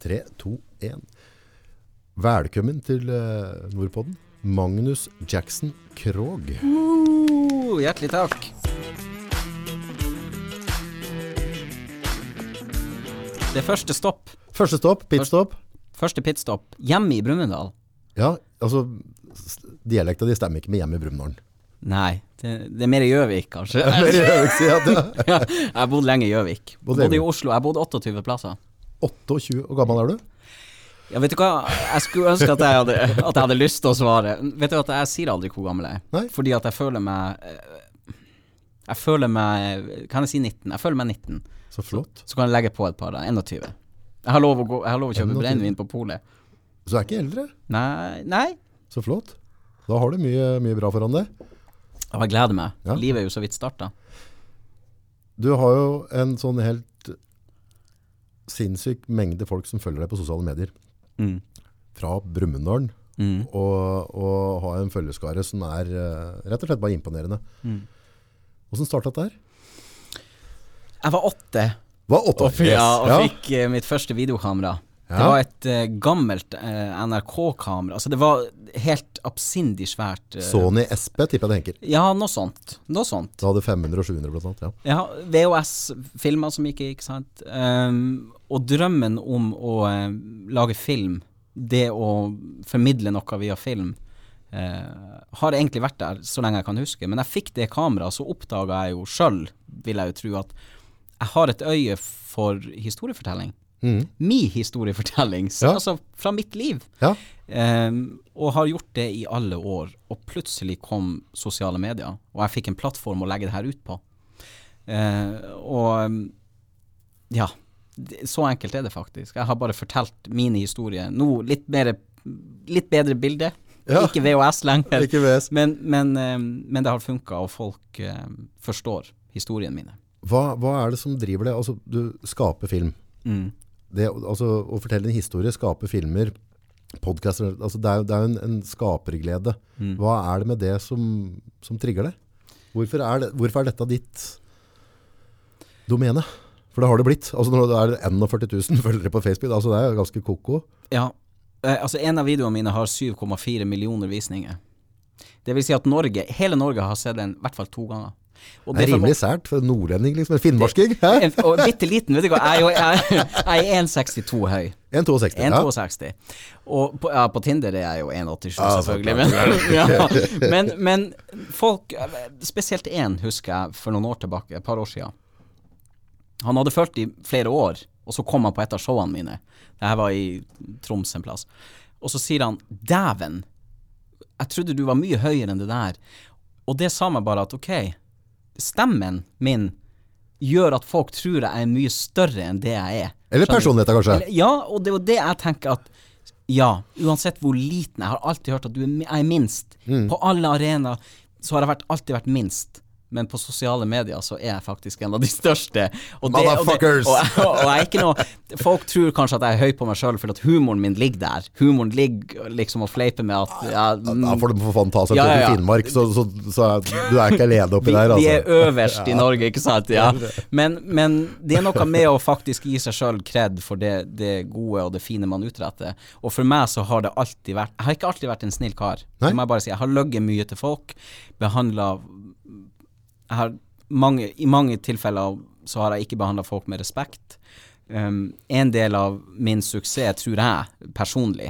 Tre, to, én. Velkommen til uh, Nordpodden. Magnus Jackson Krog. Uh, hjertelig takk. Det er første stopp. Første stopp, pitstop. Første pitstop hjemme i Brumunddal. Ja, altså Dialekta di stemmer ikke med hjemme i Brumunddal. Nei, det, det er mer i Gjøvik, kanskje. Mer i Gjøvik-sida. Ja, jeg har bodd lenge i Gjøvik. Bodd Bodde i Oslo. Jeg bodde 28 plasser. 28 Hvor gammel er du? Ja, vet du hva, jeg skulle ønske at jeg hadde, at jeg hadde lyst til å svare. Vet du at jeg sier aldri hvor gammel jeg er. Nei. Fordi at jeg føler meg eh, Jeg føler meg Kan jeg si 19? Jeg føler meg 19. Så flott. Så kan jeg legge på et par. da, 21. Jeg har lov å, gå, jeg har lov å kjøpe 21. brennevin på polet. Så du er ikke eldre. Nei, nei. Så flott. Da har du mye, mye bra foran deg. Jeg gleder meg. Ja. Livet er jo så vidt starta. Du har jo en sånn helt sinnssyk mengde folk som følger deg på sosiale medier. Mm. Fra Brumunddal. Mm. Og, og ha en følgeskare som er eh, rett og slett bare imponerende. Mm. Hvordan starta dette her? Jeg var åtte Var åtte og, ja, og fikk ja. mitt første videokamera. Det var et uh, gammelt uh, NRK-kamera. Altså, det var helt absindig svært. Uh, Sony SP, tipper jeg det henker. Ja, noe sånt. Noe sånt. Du hadde 500 og 700 blant annet. Ja. Ja, VHS-filmer som gikk ikke sant. Um, og drømmen om å lage film, det å formidle noe via film, har egentlig vært der så lenge jeg kan huske. Men jeg fikk det kameraet, så oppdaga jeg jo sjøl, vil jeg jo tro, at jeg har et øye for historiefortelling. Mhm. Min historiefortelling, så, Ja. altså fra mitt liv. ja. Um, og har gjort det i alle år. Og plutselig kom sosiale medier, og jeg fikk en plattform å legge det her ut på. Uh, og um, ja, så enkelt er det faktisk. Jeg har bare fortalt mine historier. Nå litt, mer, litt bedre bilde. Ja. Ikke VHS lenger. Ikke VHS. Men, men, um, men det har funka, og folk um, forstår historiene mine. Hva, hva er det som driver det? Altså, du skaper film. Mm. Det, altså, å fortelle en historie, skape filmer, podkaster altså, det er jo det er jo en, en skaperglede. Mm. Hva er det med det som, som trigger det? Hvorfor er, det? hvorfor er dette ditt domene? For det har det blitt. Altså, når det er 41 000 følgere på Facebook, altså, det er jo ganske koko. Ja, eh, altså en av videoene mine har 7,4 millioner visninger. Det vil si at Norge, hele Norge har sett den i hvert fall to ganger. Og Det er rimelig sært for en nordlending, liksom. En finnmarking. En, og bitte liten, vet du hva. Jeg jeg, jeg er 1,62 høy. 1,62. Ja. 1,62. Og på, ja, på Tinder er jeg jo 1,87, ah, selvfølgelig. Men, ja, men, men folk, spesielt én husker jeg for noen år tilbake, et par år siden. Han hadde fulgt i flere år, og så kom han på et av showene mine. Det her var i Troms en plass. Og så sier han 'dæven, jeg trodde du var mye høyere enn det der'. Og det sa meg bare at ok, stemmen min gjør at folk tror jeg er mye større enn det jeg er. Eller personligheten, kanskje. Eller- Ja, og det er jo det jeg tenker at ja, uansett hvor liten Jeg har alltid hørt at du er, jeg er minst. Mm. På alle arenaer så har jeg vært, alltid vært minst. Men på sosiale medier så er jeg faktisk en av de største. Og det, og det, og, og, jeg er ikke noe Folk tror kanskje at jeg er høy på meg sjøl fordi at humoren min ligger der. Humoren ligger liksom og fleiper med at ja, får du for faen ta seg Ja, til ja, ja. Finnmark, så, så, så du er ikke alene oppi vi, der, vi altså. er øverst i Norge, ikke sant? Ja. Men, men det er noe med å faktisk gi seg sjøl kred for det, det gode og det fine man utretter. Og for meg så har det alltid vært Jeg har ikke alltid vært en snill kar. Nei. Det må jeg bare si. Jeg har løyet mye til folk. Behandla har mange, I mange tilfeller så har jeg ikke behandla folk med respekt. Um, en del av min suksess, tror jeg personlig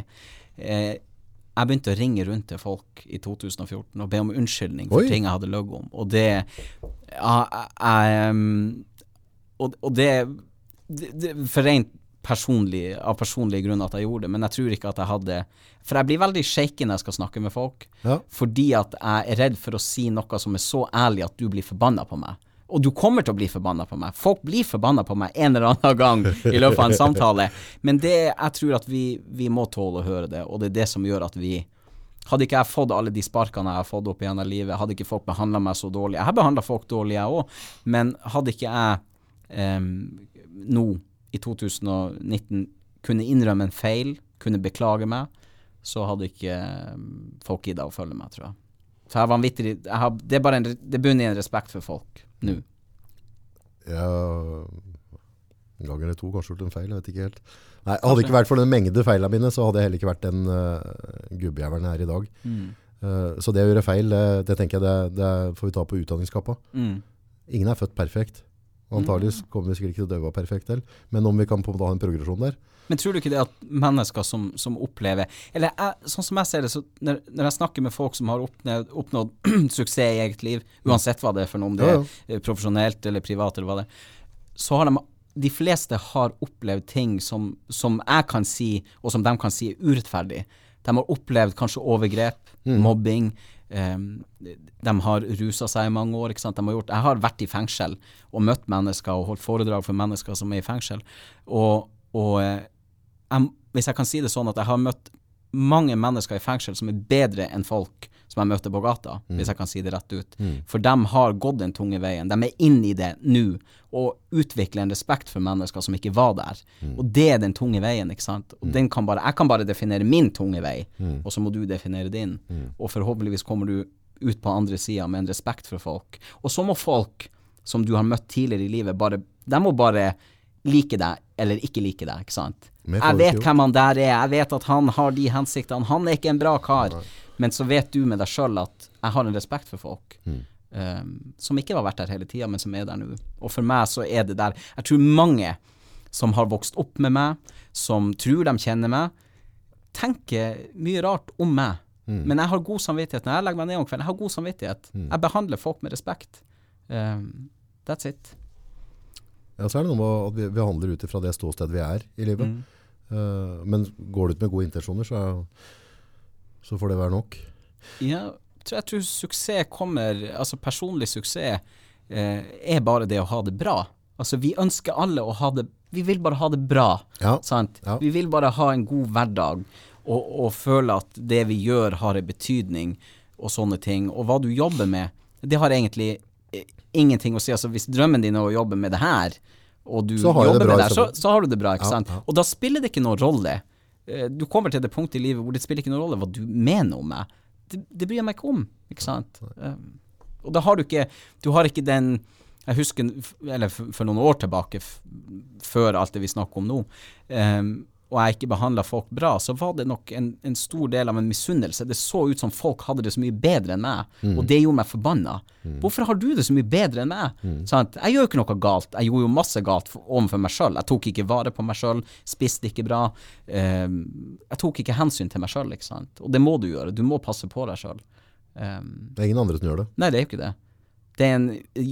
eh, Jeg begynte å ringe rundt til folk i 2014 og be om unnskyldning for Oi. ting jeg hadde løyet om. Og det ja, jeg, um, og, og det, det, det For rent personlig, av personlige grunner at jeg gjorde det, men jeg tror ikke at jeg hadde For jeg blir veldig shaky når jeg skal snakke med folk, Ja. fordi at jeg er redd for å si noe som er så ærlig at du blir forbanna på meg. Og du kommer til å bli forbanna på meg. Folk blir forbanna på meg en eller annen gang i løpet av en samtale. Men det, jeg tror at vi, vi må tåle å høre det, og det er det som gjør at vi Hadde ikke jeg fått alle de sparkene jeg har fått opp igjen av livet, hadde ikke folk behandla meg så dårlig Jeg har behandla folk dårlig, jeg òg, men hadde ikke jeg um, nå i 2019 kunne innrømme en feil, kunne beklage meg, så hadde ikke em, folk gidda å følge meg, tror jeg. Så jeg vanvittig har, Det er bare en, det bunner i en respekt for folk nå. Ja, en gang eller to kanskje gjort en feil, jeg vet ikke helt. Nei, hadde det ikke vært for den mengde feilene mine, så hadde jeg heller ikke vært den uh, gubbjævelen her i dag. Mm. Uh, så det å gjøre feil, det, det tenker jeg det, det får vi ta på utdanningskappa. Mm. Ingen er født perfekt. Og Antageligvis kommer vi sikkert ikke til å døve perfekt til, men om vi kan på en måte ha en progresjon der. Men tror du ikke det at mennesker som, som opplever Eller jeg, sånn som jeg ser det, så når, når jeg snakker med folk som har oppnådd, oppnådd suksess i eget liv, uansett hva det er for noe, om det Ja, ja. er eh, profesjonelt eller privat eller hva det er, så har de De fleste har opplevd ting som, som jeg kan si, og som de kan si er urettferdig. De har opplevd kanskje overgrep, mobbing. Um, de har rusa seg i mange år. Har gjort, jeg har vært i fengsel og møtt mennesker og holdt foredrag for mennesker som er i fengsel. Og, og eh, jeg, hvis jeg kan si det sånn at jeg har møtt mange mennesker i fengsel som er bedre enn folk som jeg møter på gata, hvis jeg kan si det rett ut. For de har gått den tunge veien. De er inne i det nå og utvikler en respekt for mennesker som ikke var der. Og det er den tunge veien, ikke sant. Og den kan bare, jeg kan bare definere min tunge vei, og så må du definere din. Og forhåpentligvis kommer du ut på andre sida med en respekt for folk. Og så må folk som du har møtt tidligere i livet, bare De må bare like deg eller ikke like deg, ikke sant. Jeg vet hvem han der er, jeg vet at han har de hensiktene, han er ikke en bra kar. Men så vet du med deg sjøl at jeg har en respekt for folk. Mm. Um, som ikke har vært der hele tida, men som er der nå. Og for meg så er det der Jeg tror mange som har vokst opp med meg, som tror de kjenner meg, tenker mye rart om meg. Mm. Men jeg har god samvittighet når jeg legger meg ned om kvelden. Jeg har god samvittighet. Mm. Jeg behandler folk med respekt. Um, that's it. Ja, så er det noe med at vi, vi handler ut ifra det ståstedet vi er i livet. Mm. Uh, men går det ut med gode intensjoner, så, så får det være nok. Ja, tror jeg tror suksess kommer Altså personlig suksess eh, er bare det å ha det bra. Altså vi ønsker alle å ha det Vi vil bare ha det bra. Ja. Sant? Ja. Vi vil bare ha en god hverdag og, og føle at det vi gjør har en betydning og sånne ting. Og hva du jobber med, det har egentlig ingenting å si. Altså hvis drømmen din er å jobbe med det her, og du jobber med det her, så, så har du det bra, ikke sant. Og da spiller det ikke noen rolle. Eh, Du kommer til det punktet i livet hvor det spiller ikke noen rolle hva du mener om meg. Det, det bryr jeg meg ikke om, ikke sant. Um, og da har du ikke Du har ikke den Jeg husker, eller for, for noen år tilbake, før alt det vi snakker om nå, um, og jeg ikke behandla folk bra, så var det nok en, en stor del av en misunnelse. Det så ut som folk hadde det så mye bedre enn meg, og det gjorde meg forbanna. Hvorfor har du det så mye bedre enn meg? Sant? Jeg gjør jo ikke noe galt. Jeg gjorde jo masse galt overfor meg sjøl. Jeg tok ikke vare på meg sjøl, spiste ikke bra. Um, jeg tok ikke hensyn til meg sjøl, ikke sant. Og det må du gjøre. Du må passe på deg sjøl. Um, Det er ingen andre som gjør det. Nei, det er jo ikke det. Det er en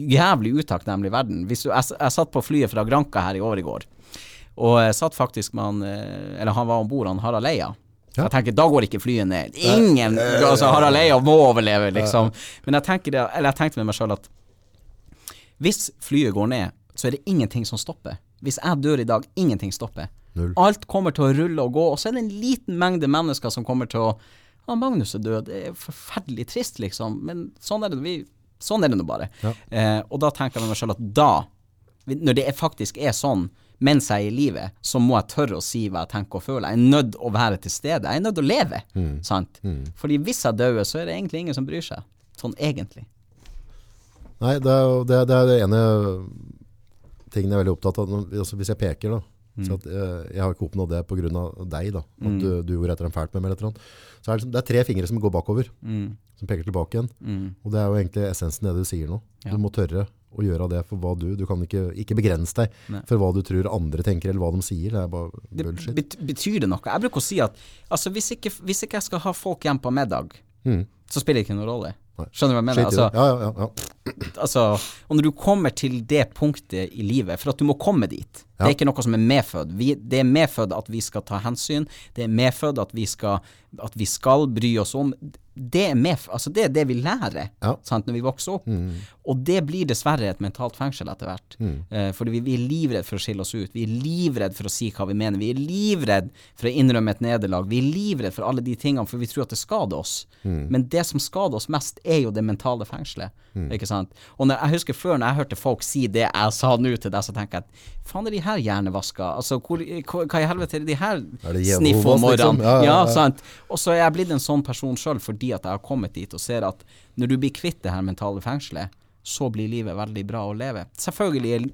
jævlig utakknemlig verden. Du, jeg, jeg satt på flyet fra Granca her i år i går, og jeg satt faktisk med han eh, Eller han var om bord, han Harald Eia. Ja. Jeg tenker, da går ikke flyet ned. Ingen altså Harald Eia må overleve, liksom. Men jeg, tenker det, eller jeg tenkte med meg sjøl at hvis flyet går ned, så er det ingenting som stopper. Hvis jeg dør i dag, ingenting stopper. Null. Alt kommer til å rulle og gå, og så er det en liten mengde mennesker som kommer til å Ja, Magnus er død, det er forferdelig trist, liksom, men sånn er det, vi, sånn er det nå bare. Ja. Eh, og da tenker jeg med meg sjøl at da, når det faktisk er sånn, mens jeg er i livet, så må jeg tørre å si hva jeg tenker og føler. Jeg er nødt å være til stede. Jeg er nødt å leve. Sant? Fordi hvis jeg dør, så er det egentlig ingen som bryr seg. Sånn egentlig. Nei, det er, jo- det, det er det ene tingen jeg er veldig opptatt av. Altså, hvis jeg peker, da. Så at, eh, jeg har ikke oppnådd det pga. deg, da. At du, du gjorde et eller annet fælt med meg. Eller annet. Så er det, liksom, det er tre fingre som går bakover, Mm. som peker tilbake igjen. Mm. Og det er jo egentlig essensen i det du sier nå. Ja. Du må tørre å gjøre det for hva du Du kan ikke, ikke begrense deg Nei. for hva du tror andre tenker, eller hva de sier. Det er bare bullshit. Det betyr det noe? Jeg bruker å si at altså, hvis, ikke, hvis ikke jeg skal ha folk hjem på middag, Mm. så spiller det ikke noen rolle. Skjønner du hva jeg mener? Altså. Ja, ja, ja, altså, og når du kommer til det punktet i livet, for at du må komme dit Det er ikke noe som er medfødt. Det er medfødt at vi skal ta hensyn. Det er medfødt at at vi skal bry oss om. Det er, medf altså det, er det vi lærer når vi vokser opp. Og det blir dessverre et mentalt fengsel etter hvert. Mm. Eh, fordi vi, vi er livredd for å skille oss ut. Vi er livredd for å si hva vi mener. Vi er livredd for å innrømme et nederlag. Vi er livredd for alle de tingene, for vi tror at det skader oss. Mm. Men det som skader oss mest, er jo det mentale fengselet. Ikke sant? Og når, jeg husker før, når jeg hørte folk si det jeg sa nå til deg, så tenker jeg at faen er de her hjernevaska? Altså, hvor, hva, i helvete er det de her sniffer sniff om morgenen? liksom? Ja, ja, ja. sant. Og så er jeg blitt en sånn person sjøl fordi at jeg har kommet dit og ser at når du blir kvitt det her mentale fengselet, så blir livet veldig bra å leve. Selvfølgelig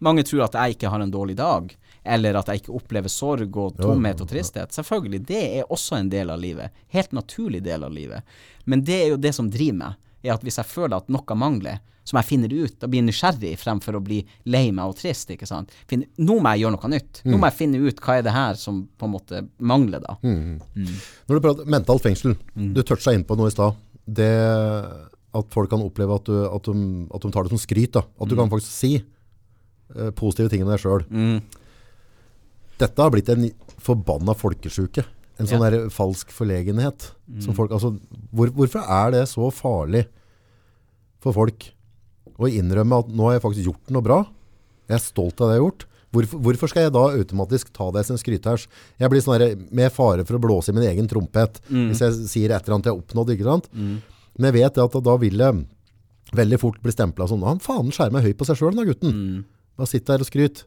Mange tror at jeg ikke har en dårlig dag, eller at jeg ikke opplever sorg og tomhet og tristhet. Selvfølgelig, det er også en del av livet. Helt naturlig del av livet. Men det er jo det som driver meg, er at hvis jeg føler at noe mangler, som jeg finner ut, da blir jeg nysgjerrig fremfor å bli lei meg og trist, ikke sant. Finne, nå må jeg gjøre noe nytt. Nå må jeg finne ut hva er det her som på en måte mangler, da. Når du prater mentalt fengsel, du toucha inn på noe i stad. Det at folk kan oppleve at, du, at, de, at de tar det som skryt. Da. At du kan faktisk si uh, positive ting om deg sjøl. Dette har blitt en forbanna folkesjuke. En sånn der falsk forlegenhet. Som folk, altså, hvor, hvorfor er det så farlig for folk å innrømme at nå har jeg faktisk gjort noe bra? Jeg er stolt av det jeg har gjort. Hvorfor, hvorfor skal jeg da automatisk ta det som skryters? Jeg blir sånn med fare for å blåse i min egen trompet hvis jeg sier et eller annet jeg har oppnådd. ikke sant? Men jeg vet at da vil jeg veldig fort bli stempla som Han faen skjermer høy på seg sjøl, da, gutten. Bare sitt der og skryt.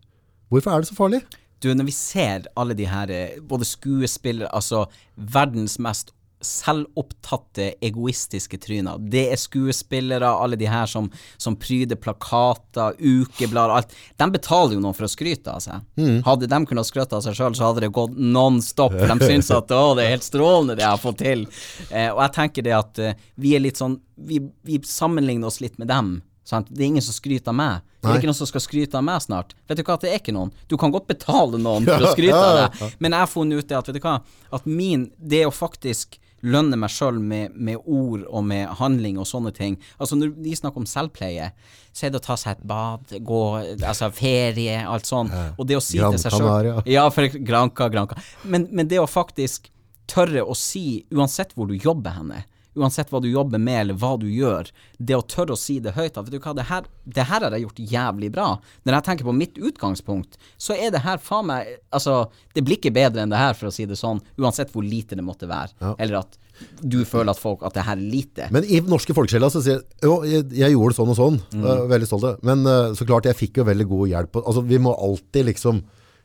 Hvorfor er det så farlig? Du, når vi ser alle de her, eh, både skuespillere, altså verdens mest selvopptatte, egoistiske tryner. Det er skuespillere, alle de her som, som pryder plakater, ukeblader, alt. De betaler jo noen for å skryte av seg. Hadde de kunnet skryte av seg sjøl, så hadde det gått non stop. De syns at å, det er helt strålende det jeg har fått til. Eh, og jeg tenker det at eh, vi er litt sånn Vi, vi sammenligner oss litt med dem. Sant? Det er ingen som skryter av meg. Det er Nei. ikke noen som skal skryte av meg snart. Vet du hva, det er ikke noen. Du kan godt betale noen for å skryte av deg, men jeg har funnet ut det at, vet du hva, at min Det å faktisk lønne meg sjøl med, med ord og med handling og sånne ting Altså når vi snakker om selvpleie, så er det å ta seg et bad, gå Altså ferie, alt sånt. Og det å si Gran til seg sjøl Ja, for Granca, Granca. Men, men det å faktisk tørre å si, uansett hvor du jobber henne, uansett hva du jobber med eller hva du gjør, det å tørre å si det høyt at vet du hva, det her, det her har jeg gjort jævlig bra. Når jeg tenker på mitt utgangspunkt, så er det her faen meg Altså, det blir ikke bedre enn det her, for å si det sånn, uansett hvor lite det måtte være. Eller at du føler at folk at det her er lite. Men i norske folkesjela så sier jo, jeg, jeg gjorde sånn og sånn. Mm. Veldig stolt. Men eh, så klart, jeg fikk jo veldig god hjelp. Altså, vi må alltid liksom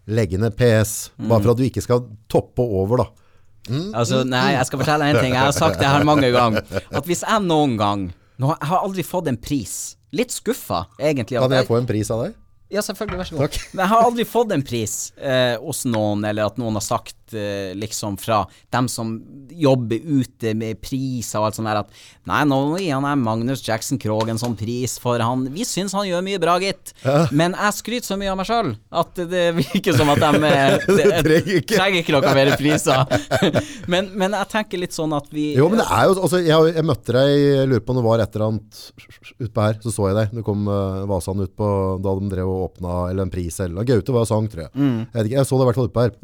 legge ned PS, Mm. bare for at du ikke skal toppe over, da. Altså, nei, jeg skal fortelle en ting. Jeg har sagt det her mange ganger. At hvis jeg noen gang nå, Jeg har aldri fått en pris. Litt skuffa, egentlig. Kan jeg få en pris av deg? Ja, selvfølgelig. Vær så god. Takk. Men jeg har aldri fått en pris eh, hos noen, eller at noen har sagt eh, liksom fra dem som jobber ute med priser og alt sånt der, at nei, nå gir han Magnus Jackson Krogh en sånn pris for han Vi syns han gjør mye bra, gitt. Men jeg skryter så mye av meg sjøl at det virker som at de eh, trenger trenger ikke noe mer priser. men, men jeg tenker litt sånn at vi Jo, men det er jo altså, jeg, jeg møtte deg, jeg lurer på om det var et eller annet utpå her, så så jeg deg. Du kom uh, Vasan ut på da de drev og åpna, eller en pris, eller Gaute var og sang, tror jeg. Mm. Jeg, vet ikke, jeg så det i hvert fall utpå her.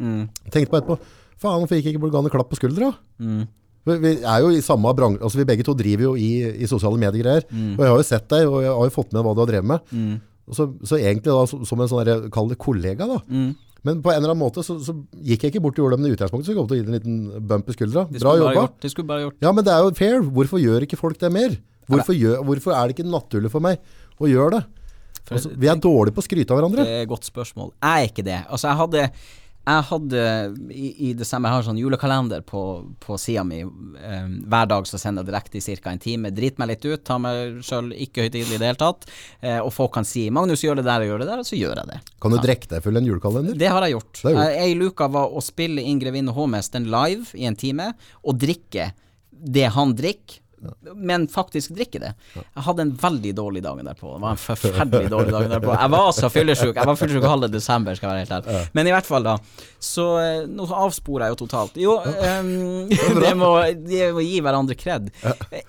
Tenkte på etterpå, faen, hvorfor gikk ikke Bolgane klapp på skuldra? Mm. Vi, vi er jo i samme bransje, altså vi begge to driver jo i, i sosiale mediegreier, Mm. og jeg har jo sett deg, og jeg har jo fått med hva du har drevet med. Mm. Så, så egentlig da, som som en sånn, kall det kollega da. Mm. Men på en eller annen måte så, så gikk jeg ikke bort og gjorde det, men i utgangspunktet så kom jeg til å gi deg en liten bump i skuldra. Bra jobba. gjort, det skulle bare gjort. Ja, men det er jo fair. Hvorfor gjør ikke folk det mer? Hvorfor, gjør, hvorfor er det ikke naturlig for meg å gjøre det? Altså, vi er dårlige på å skryte av hverandre. Det er et godt spørsmål. Jeg er ikke det. Altså, jeg hadde jeg hadde i, i desember Jeg har sånn julekalender på, på sida mi. Um, hver dag så sender jeg direkte i ca. en time. Drit meg litt ut, tar meg sjøl ikke høytidelig i det hele tatt. Uh, og folk kan si 'Magnus, gjør det der og gjør det der', og så gjør jeg det. Kan du drikke deg full en julekalender? Det har jeg gjort. Gjort. Uh, Ei luke var å spille inn Grevinne Hovmesteren live i en time, og drikke det han drikker. Men faktisk drikke det. Jeg hadde en veldig dårlig dag derpå. Det var en forferdelig dårlig dag derpå. Jeg var så fyllesyk. Jeg var fyllesyk halve desember, skal jeg være helt ærlig. Men i hvert fall, da. Så eh, nå avsporer jeg jo totalt. Jo, um, det, må, det må gi hverandre kred.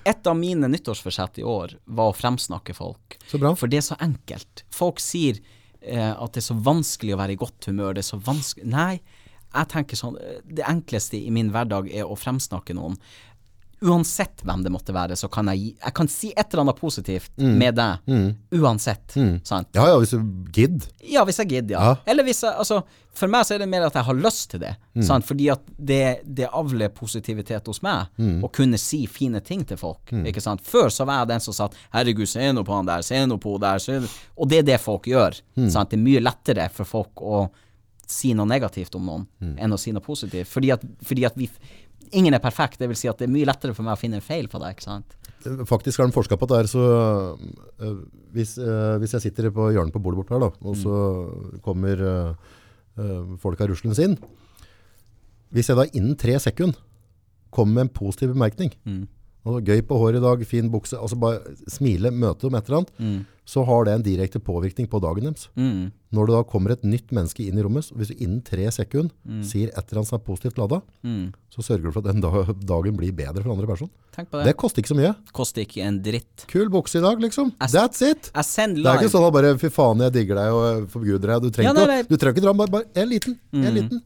Et av mine nyttårsforsett i år var å fremsnakke folk. Så bra. For det er så enkelt. Folk sier eh, at det er så vanskelig å være i godt humør. Det er så vanskelig Nei, jeg tenker sånn eh, Det enkleste i min hverdag er å fremsnakke noen. Uansett hvem det måtte være, så kan jeg gi Jeg kan si et eller annet positivt med deg. Uansett. Sant? Ja, ja, hvis du gidder. Ja, hvis jeg gidder, ja. Ja. Eller hvis jeg Altså, for meg så er det mer at jeg har lyst til det. Sant? Fordi at det, det avler positivitet hos meg å kunne si fine ting til folk. Ikke sant? Før så var jeg den som sa 'herregud, se nå på han der, se nå på hun der', se. Og det er det folk gjør. Sant? Det er mye lettere for folk å si noe negativt om noen enn å si noe positivt. Fordi at, fordi at vi Ingen er perfekt, det vil si at det er mye lettere for meg å finne en feil på deg, ikke sant? Faktisk har de forska på det her, Så øh, hvis, øh, hvis jeg sitter på hjørnet på bordet bort her, da, og så kommer øh, folk av ruslende sin Hvis jeg da innen tre sekunder kommer med en positiv bemerkning Mm. Altså, Gøy på håret i dag, fin bukse altså Bare smile, møte dem et eller annet. Så har det en direkte påvirkning på dagen deres. Mm. Når det da kommer et nytt menneske inn i rommet, hvis du innen tre sekunder sier et eller annet som er positivt lada, Mm. så sørger du for at den dagen blir bedre for andre person. Tenk på Det det. koster ikke så mye. Koster ikke en dritt. Kul bukse i dag, liksom. As That's it. Det er ikke sånn at bare fy faen, jeg digger deg og forguder deg. Du trenger Ja, nei, nei. du trenger ikke dra bare, bare en liten. En liten.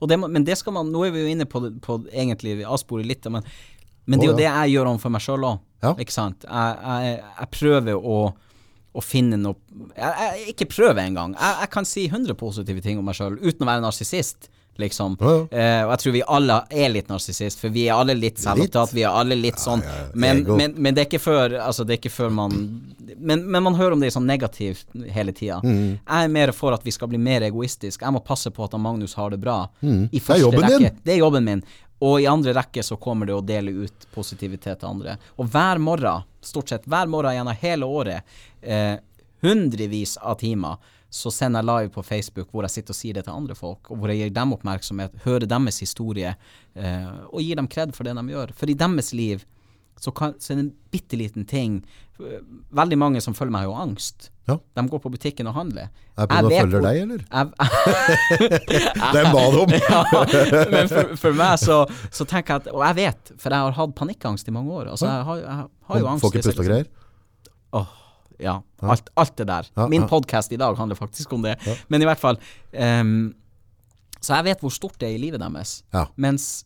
Og det, men det skal man Nå er vi jo inne på, på egentlig vi avsporer litt, men, men det er jo det jeg gjør overfor meg sjøl òg. Ikke sant? Jeg, jeg, jeg prøver å, å finne noe jeg, jeg, Ikke prøve engang. Jeg, jeg kan si 100 positive ting om meg sjøl uten å være narsissist. Liksom. Ja, ja. Eh, og jeg tror vi alle er litt narsissist, for vi er alle litt selvopptatt. Vi er alle litt sånn. ja, Men, men, men det er ikke før altså det er ikke før man men, men man hører om det sånn negativt hele tida. Mm. Jeg er mer for at vi skal bli mer egoistiske. Jeg må passe på at Magnus har det bra. I Mm. Det er jobben rekke. din. Det er jobben min. Og i andre rekke så kommer det å dele ut positivitet til andre. Og hver morgen, stort sett hver morgen gjennom hele året, eh, hundrevis av timer, så sender jeg live på Facebook hvor jeg sitter og sier det til andre folk, og hvor jeg gir dem oppmerksomhet, hører deres historie, eh, og gir dem kred for det de gjør. For i deres liv så, kan, så er det en bitte liten ting Veldig mange som følger meg, har jo angst. Ja. De går på butikken og handler. Er Jeg følger deg, eller? Den ba du om. ja, men for, for meg så, så tenker jeg at Og jeg vet, for jeg har hatt panikkangst i mange år. Altså, jeg har, jeg har jo angst. Får ikke puste og greier? Åh, ja. Alt, alt det der. Min podkast i dag handler faktisk om det. Men i hvert fall um, Så jeg vet hvor stort det er i livet deres. Mens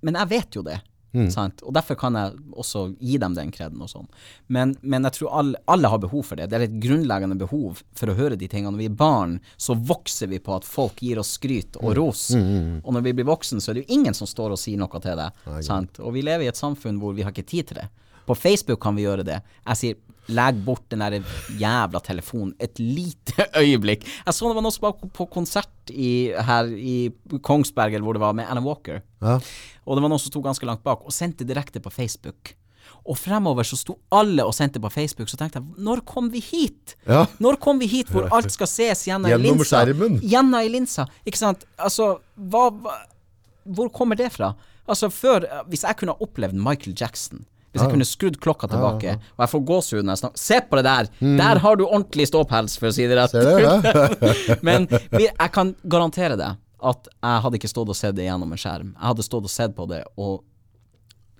Men jeg vet jo det. Mm. Sant? Og derfor kan jeg også gi dem den kreden og sånn. Men, men jeg tror alle, alle har behov for det. Det er et grunnleggende behov for å høre de tingene. Når vi er barn, så vokser vi på at folk gir oss skryt Mm. og ros. Og når vi blir voksen, så er det jo ingen som står og sier noe til deg. sant? Og vi lever i et samfunn hvor vi har ikke tid til det. På Facebook kan vi gjøre det. Jeg sier legg bort den der jævla telefonen et lite øyeblikk. Jeg så det var noen som var på konsert i, her i Kongsberg, eller hvor det var, med Anna Walker. Ja. Og det var noen som sto ganske langt bak, og sendte direkte på Facebook. Og fremover så sto alle og sendte på Facebook, så tenkte jeg, når kom vi hit? Ja. Når kom vi hit hvor alt skal ses gjennom Gjennom linsa? skjermen. Gjennom ei linsa, ikke sant? Altså, hva, hva Hvor kommer det fra? Altså, før Hvis jeg kunne ha opplevd Michael Jackson hvis jeg kunne skrudd klokka tilbake, og jeg får gåsehud når jeg snakker Se på det der! Der har du ordentlig ståpels, for å si det rett. Mm. Ser? Men jeg kan garantere det at jeg hadde ikke stått og sett det gjennom en skjerm. Jeg hadde stått og sett på det og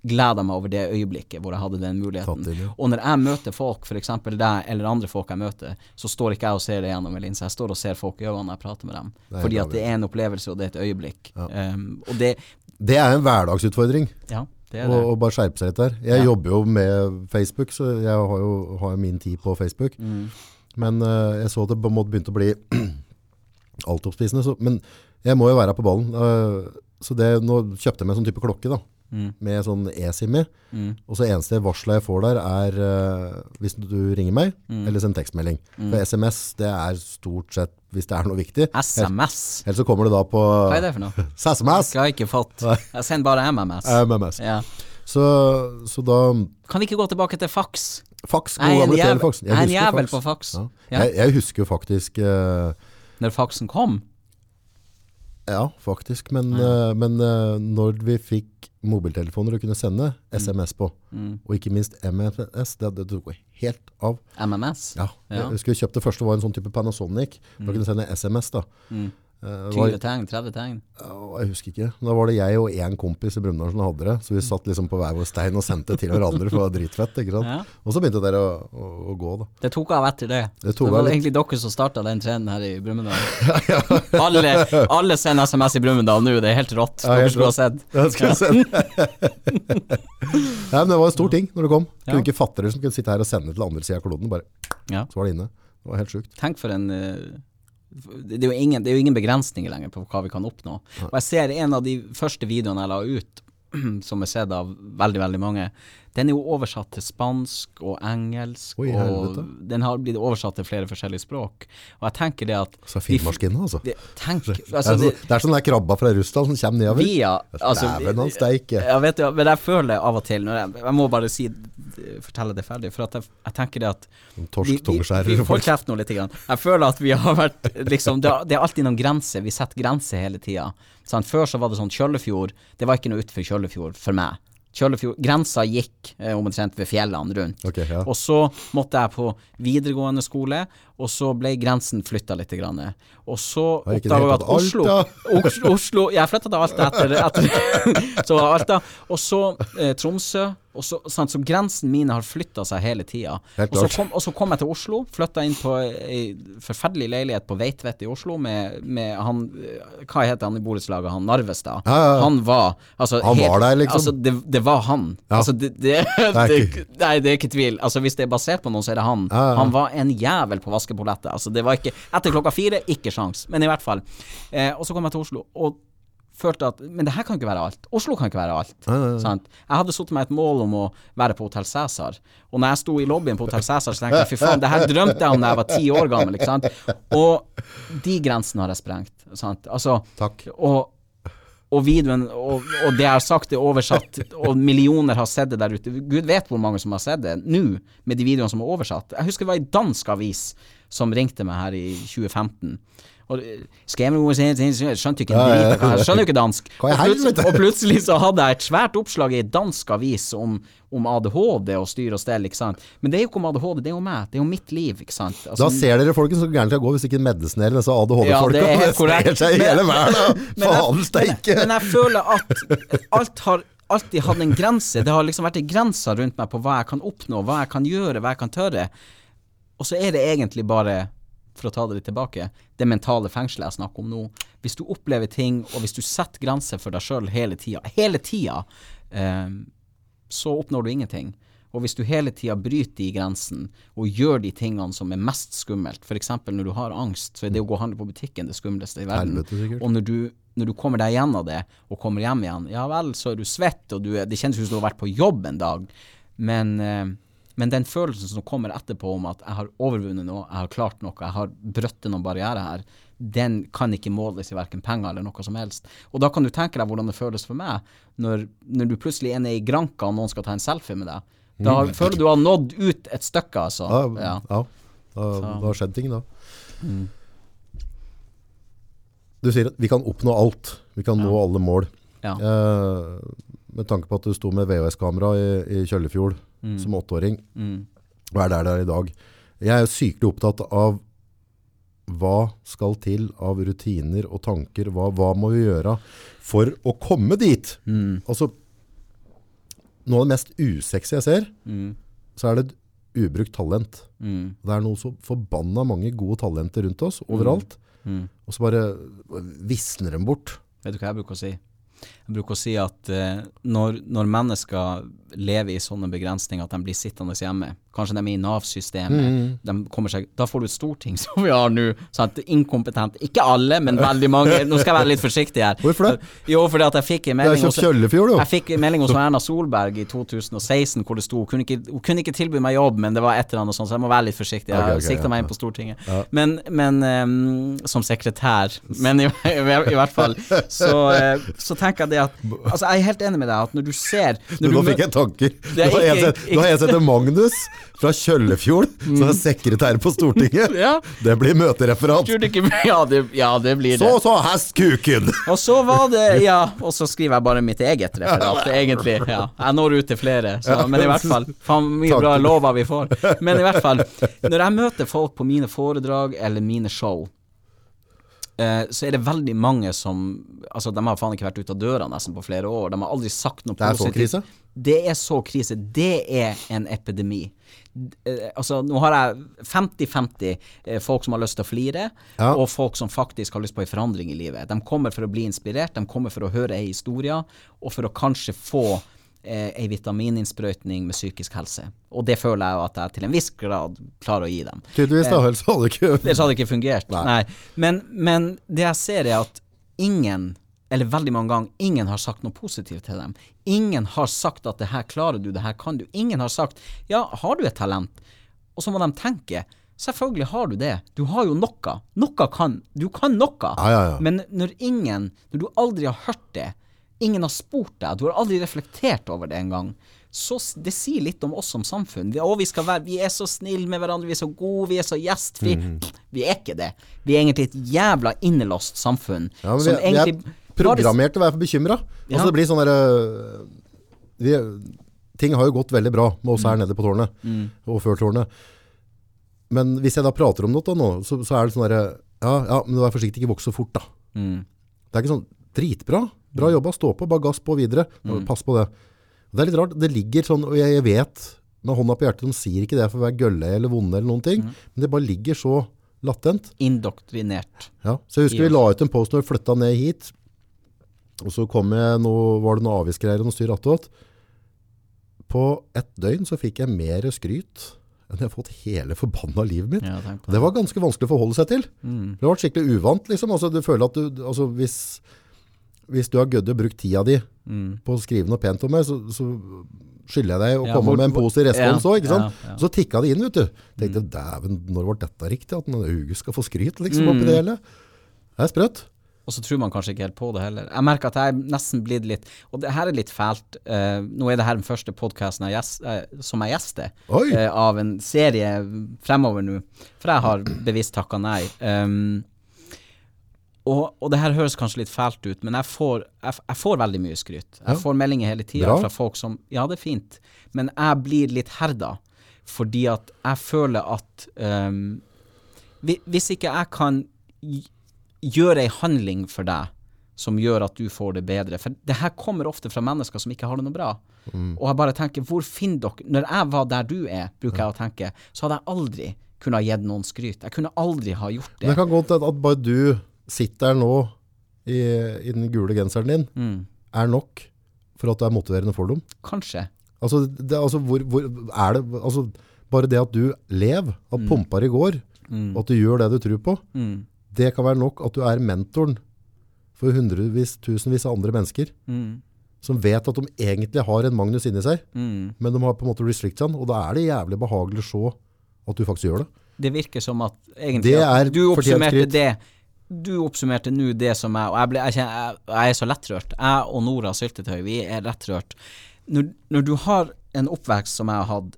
gleda meg over det øyeblikket hvor jeg hadde den muligheten. Ja. Og når jeg møter folk, f.eks. deg eller andre folk jeg møter, så står ikke jeg og ser det gjennom en linse. Jeg står og ser folk i øynene når jeg prater med dem. Nei, Fordi at det er en opplevelse, og det er et øyeblikk. Um, og det Det er en hverdagsutfordring. Ja, det det. Og, og, bare skjerpe seg litt der. Jeg Ja. jobber jo med Facebook, så jeg har jo, har min tid på Facebook. Mm. Men uh, jeg så at det på en måte begynte å bli altoppspisende. Men jeg må jo være på ballen. Uh, så det, nå kjøpte jeg meg en sånn type klokke da, Mm. med sånn eSIM i. Mm. Og så eneste varselet jeg får der er uh, hvis du ringer meg, Mm. eller sender tekstmelding. For SMS, det er stort sett hvis det er noe viktig. SMS. Ellers så kommer det da på Hva er det for noe? SMS. Jeg har jeg ikke fått. Jeg sender bare MMS. MMS. Ja. Så, så da Kan vi ikke gå tilbake til fax? Fax, er god gamle telefax. jeg er en jævel på fax. Ja. Jeg, jeg husker faktisk uh, Når faxen kom? Ja, faktisk. Men, eh, men eh, når vi fikk mobiltelefoner og kunne sende SMS på, Mm. og ikke minst MMS, det, det tok helt av. MMS? Ja, Ja. Jeg husker vi kjøpte første var en sånn type Panasonic, for å kunne sende SMS da. Mm. Eh, 20 tegn? 30 tegn? ja, jeg husker ikke. Da var det jeg og en kompis i Brumunddal som hadde det, så vi satt liksom på hver vår stein og sendte til hverandre, for det var dritfett, ikke sant? Ja. Og så begynte det å, å, å gå da. Det tok av etter det. Det det var litt. egentlig dere som starta den trenden her i Brumunddal. alle, alle sender SMS i Brumunddal nå, det er helt rått. Ja, Dere helt skulle ha rått. sett. Ja, skal jeg ja, men det var en stor ting når det kom. Ja. Kunne ikke fatte det som kunne sitte her og sende til andre siden av kloden, bare Ja. så var det inne. Det var helt sjukt. Tenk for en eh, det er, jo ingen, det er jo ingen begrensninger lenger på hva vi kan oppnå. Og jeg ser en av de første videoene jeg la ut som er sett av veldig, veldig mange, den er jo oversatt til spansk og engelsk, Oi, og den har blitt oversatt til flere forskjellige språk. Og jeg tenker det at Så filmmaskinen, altså. det, tenk, Det altså, er, det, så, det er sånn der krabba fra Russland som kommer nedover. via altså, Dæven han steike. Ja, vet men jeg føler det av og til jeg, jeg må bare si fortelle det ferdig, for jeg, jeg tenker det at Torsk, får folk. kjeft nå litt. Grann. Jeg føler at vi har vært liksom, det, det er alltid noen grenser. Vi setter grenser hele tida. Før så var det sånn Kjøllefjord, det var ikke noe utenfor Kjøllefjord for meg. Kjøllefjord, Grensa gikk eh, omtrent ved fjellene rundt. Okay, ja. Og så måtte jeg på videregående skole, og så ble grensen flytta litt. Grann. Og så oppdaga jeg at Oslo, Oslo, Oslo Jeg flytta til Alta etter, etter Så var Alta. Og så eh, Tromsø. Og så, sant, så grensen mine har flytta seg hele tida. Og, så kom- og så kom jeg til Oslo. Flytta inn på ei forferdelig leilighet på Veitvet i Oslo med, med han eh, Hva heter han i borettslaget? Han Narvestad. Ja, ja, ja. Han var altså, Han var der, liksom? Altså, det, det var han. Altså, det, det, det, Nei, det er ikke tvil. Altså, hvis det er basert på noen, så er det han. Han var en jævel på vaskepolettet. Altså, det var ikke Etter klokka fire, ikke sjans. Men i hvert fall. Eh, og så kom jeg til Oslo, og følte at Men det her kan ikke være alt. Oslo kan ikke være alt. Sant? Jeg hadde satt meg et mål om å være på Hotell Cæsar. Og når jeg sto i lobbyen på Hotell Cæsar, så tenkte jeg fy faen, det her drømte jeg om da jeg var ti år gammel. Ikke sant? Og de grensene har jeg sprengt. Sant? Altså, Takk. og og videoen og, og det jeg har sagt er oversatt, og millioner har sett det der ute. Gud vet hvor mange som har sett det nå, med de videoene som er oversatt. Jeg husker det var i dansk avis som ringte meg her i 2015. Og eh, skrev noe, skjønte ikke en Ja, ja, drit, ja. jeg skjønner jo ikke dansk. Og plutselig, og plutselig så hadde jeg et svært oppslag i en dansk avis om, om ADHD og styr og stell, ikke sant. Men det er jo ikke om ADHD, det er jo meg. Det er jo mitt liv, ikke sant. Altså, Da ser dere folkens så gærent det kan gå hvis ikke medisinerer disse Ja, ADHD-folka. det er korrekt. sprer seg i Men- hele verden. Men Faen steike. Men, men jeg føler at alt har alltid hatt en grense. Det har liksom vært en grense rundt meg på hva jeg kan oppnå, hva jeg kan gjøre, hva jeg kan tørre. Og så er det egentlig bare, for å ta det litt tilbake, det mentale fengselet jeg snakker om nå. Hvis du opplever ting, og hvis du setter grenser for deg sjøl hele tida, hele tida, eh, så oppnår du ingenting. Og hvis du hele tida bryter de grensene og gjør de tingene som er mest skummelt, f.eks. når du har angst, så er det å gå og handle på butikken det skumleste i verden. Helvete. Og når du, når du kommer deg gjennom det, og kommer hjem igjen, ja vel, så er du svett, og du, det kjennes ut som du har vært på jobb en dag, men, eh, men den følelsen som kommer etterpå om at jeg har overvunnet noe, jeg har klart noe, jeg har brøttet noen barrierer her, den kan ikke måles i hverken penger eller noe som helst. Og da kan du tenke deg hvordan det føles for meg, når, når du plutselig er nede i Granka og noen skal ta en selfie med deg. Da føler du du har nådd ut et stykke, altså. Mm. Ja, Ja. ja. Da, det har skjedd ting da. Du sier at vi kan oppnå alt. Vi kan nå alle mål. Ja. Eh, med tanke på at du sto med VHS-kamera i, i Kjøllefjord som åtteåring, Mm. og er der det er i dag. Jeg er jo sykelig opptatt av hva skal til av rutiner og tanker. Hva, hva må vi gjøre for å komme dit? Mm. Altså, noe av det mest usexy jeg ser, Mm. så er det et ubrukt talent. Mm. Det er noe så forbanna mange gode talenter rundt oss, overalt. Mm. Og så bare visner dem bort. Vet du hva jeg bruker å si? Jeg bruker å si at eh, når, når mennesker lever i sånne begrensninger at de blir sittende hjemme, kanskje de er i Nav-systemet, de kommer seg, da får du et storting som vi har nå, sant? inkompetent, ikke alle, men veldig mange, nå skal jeg være litt forsiktig her. Hvorfor det? Jo, fordi at jeg fikk en melding hos, jeg fikk en melding hos Erna Solberg i 2016 hvor det sto hun kunne, ikke, hun kunne ikke tilby meg jobb, men det var et eller annet sånt, så jeg må være litt forsiktig. Jeg okay, okay, sikta ja, meg inn på Stortinget. Men, men um, som sekretær. Men i, i, i hvert fall så, uh, så tenker jeg det at Altså, jeg er helt enig med deg at når du ser når Nå du Nå fikk jeg tanker. Er Nå har jeg sett, nå har jeg sett en Magnus fra Kjøllefjord, som er sekretær på Stortinget. Ja. Det blir møtereferat. Ikke Ja, det, ja, det blir det. Så så hestkuken! Og så var det Ja, og så skriver jeg bare mitt eget referat, egentlig. Ja. Jeg når ut til flere, så, men i hvert fall. Faen, mye bra lover vi får. Men i hvert fall, når jeg møter folk på mine foredrag eller mine show, eh, så er det veldig mange som Altså, de har faen ikke vært ute av døra nesten på flere år. De har aldri sagt noe positivt. Det er så krise? Det er så krise. Det er en epidemi. Eh, altså, nå har jeg 50-50 eh, folk som har lyst til å flire, Ja. og folk som faktisk har lyst på en forandring i livet. De kommer for å bli inspirert, de kommer for å høre ei historie, og for å kanskje få eh, ei vitamininnsprøytning med psykisk helse. Og det føler jeg jo at jeg til en viss grad klarer å gi dem. Tydeligvis, da. Ellers hadde det ikke Ellers hadde det ikke fungert. Nei. Men, men det jeg ser er at ingen eller veldig mange ganger, ingen har sagt noe positivt til dem. Ingen har sagt at det her klarer du, det her kan du. Ingen har sagt ja, har du et talent? Og så må de tenke selvfølgelig har du det. Du har jo noe. Noe kan. Du kan noe. Ja, ja, ja. Men når ingen, når du aldri har hørt det, ingen har spurt deg, du har aldri reflektert over det engang, så det sier litt om oss som samfunn. Vi, å, vi, være, vi er så snille med hverandre, vi er så gode, vi er så gjestfrie. Mm. Vi er ikke det. Vi er egentlig et jævla innelåst samfunn. Ja, vi, som vi er programmert til å være bekymra. Ja. Altså, det blir sånn derre Ting har jo gått veldig bra med oss her Mm. nede på tårnet, og før tårnet. Men hvis jeg da prater om noe nå, så, så er det sånn derre ja, ja, men vær forsiktig, ikke vokse så fort, da. Mm. Det er ikke sånn dritbra. Bra jobba, stå på, bare gass på videre. Mm. Pass på det. Det er litt rart. Det ligger sånn, og jeg, vet med hånda på hjertet, de sier ikke det for å være gølle eller vonde eller noen Mm. ting, men det bare ligger så latent. Indoktrinert. Ja, så jeg husker vi la ut en post når vi flytta ned hit, og så kom jeg, nå var det noe avgiftsgreier og noe styr attåt. På ett døgn så fikk jeg mer skryt enn jeg har fått hele forbanna livet mitt. Ja, Det var ganske vanskelig å forholde seg til. Mm. Det var skikkelig uvant, liksom. Altså, du føler at du, altså, hvis, hvis du har gødde brukt tida di Mm. på å skrive noe pent om meg, så, så skylder jeg deg å Ja, komme hvor- med en positiv respons ja, òg, ja, ja. Så tikka det inn, vet du. Tenkte, dæven, når ble dette riktig? At en skal få skryt, liksom, oppi det hele? Det er sprøtt. Og så tror man kanskje ikke helt på det heller. Jeg merker at jeg nesten blitt litt Og det her er litt fælt. Uh, nå er det her den første podkasten uh, som jeg gjester eh, av en serie fremover nå. For jeg har bevisst takka nei. Um, og, og det her høres kanskje litt fælt ut, men jeg får, jeg, jeg får veldig mye skryt. Jeg Ja. får meldinger hele tida fra folk som Ja, det er fint, men jeg blir litt herda fordi at jeg føler at um, Hvis ikke jeg kan gjøre ei handling for deg som gjør at du får det bedre For det her kommer ofte fra mennesker som ikke har det noe bra. Og jeg bare tenker, hvor finner dere Når jeg var der du er, bruker jeg å tenke, så hadde jeg aldri kunne ha gitt noen skryt. Jeg kunne aldri ha gjort Det Men det. kan godt hende at bare du sitter nå i, i den gule genseren din, Mm. er nok for at det er motiverende for dem. Kanskje. Altså, det, altså, hvor, hvor er det altså, Bare det at du lever, at pumper i går, Mm. og at du gjør det du tror på, Mm. det kan være nok at du er mentoren for hundrevis, tusenvis av andre mennesker Mm. som vet at de egentlig har en Magnus inni seg, Mm. men de har på en måte restricted han, og da er det jævlig behagelig å se at du faktisk gjør det. Det virker som at egentlig Det er du oppsummerte det Du oppsummerte nå det som jeg Og jeg, ble, jeg, kjenner, jeg, jeg er så lettrørt. Jeg og Nora Syltetøy, vi er lettrørt. Når, når du har en oppvekst som jeg har hatt,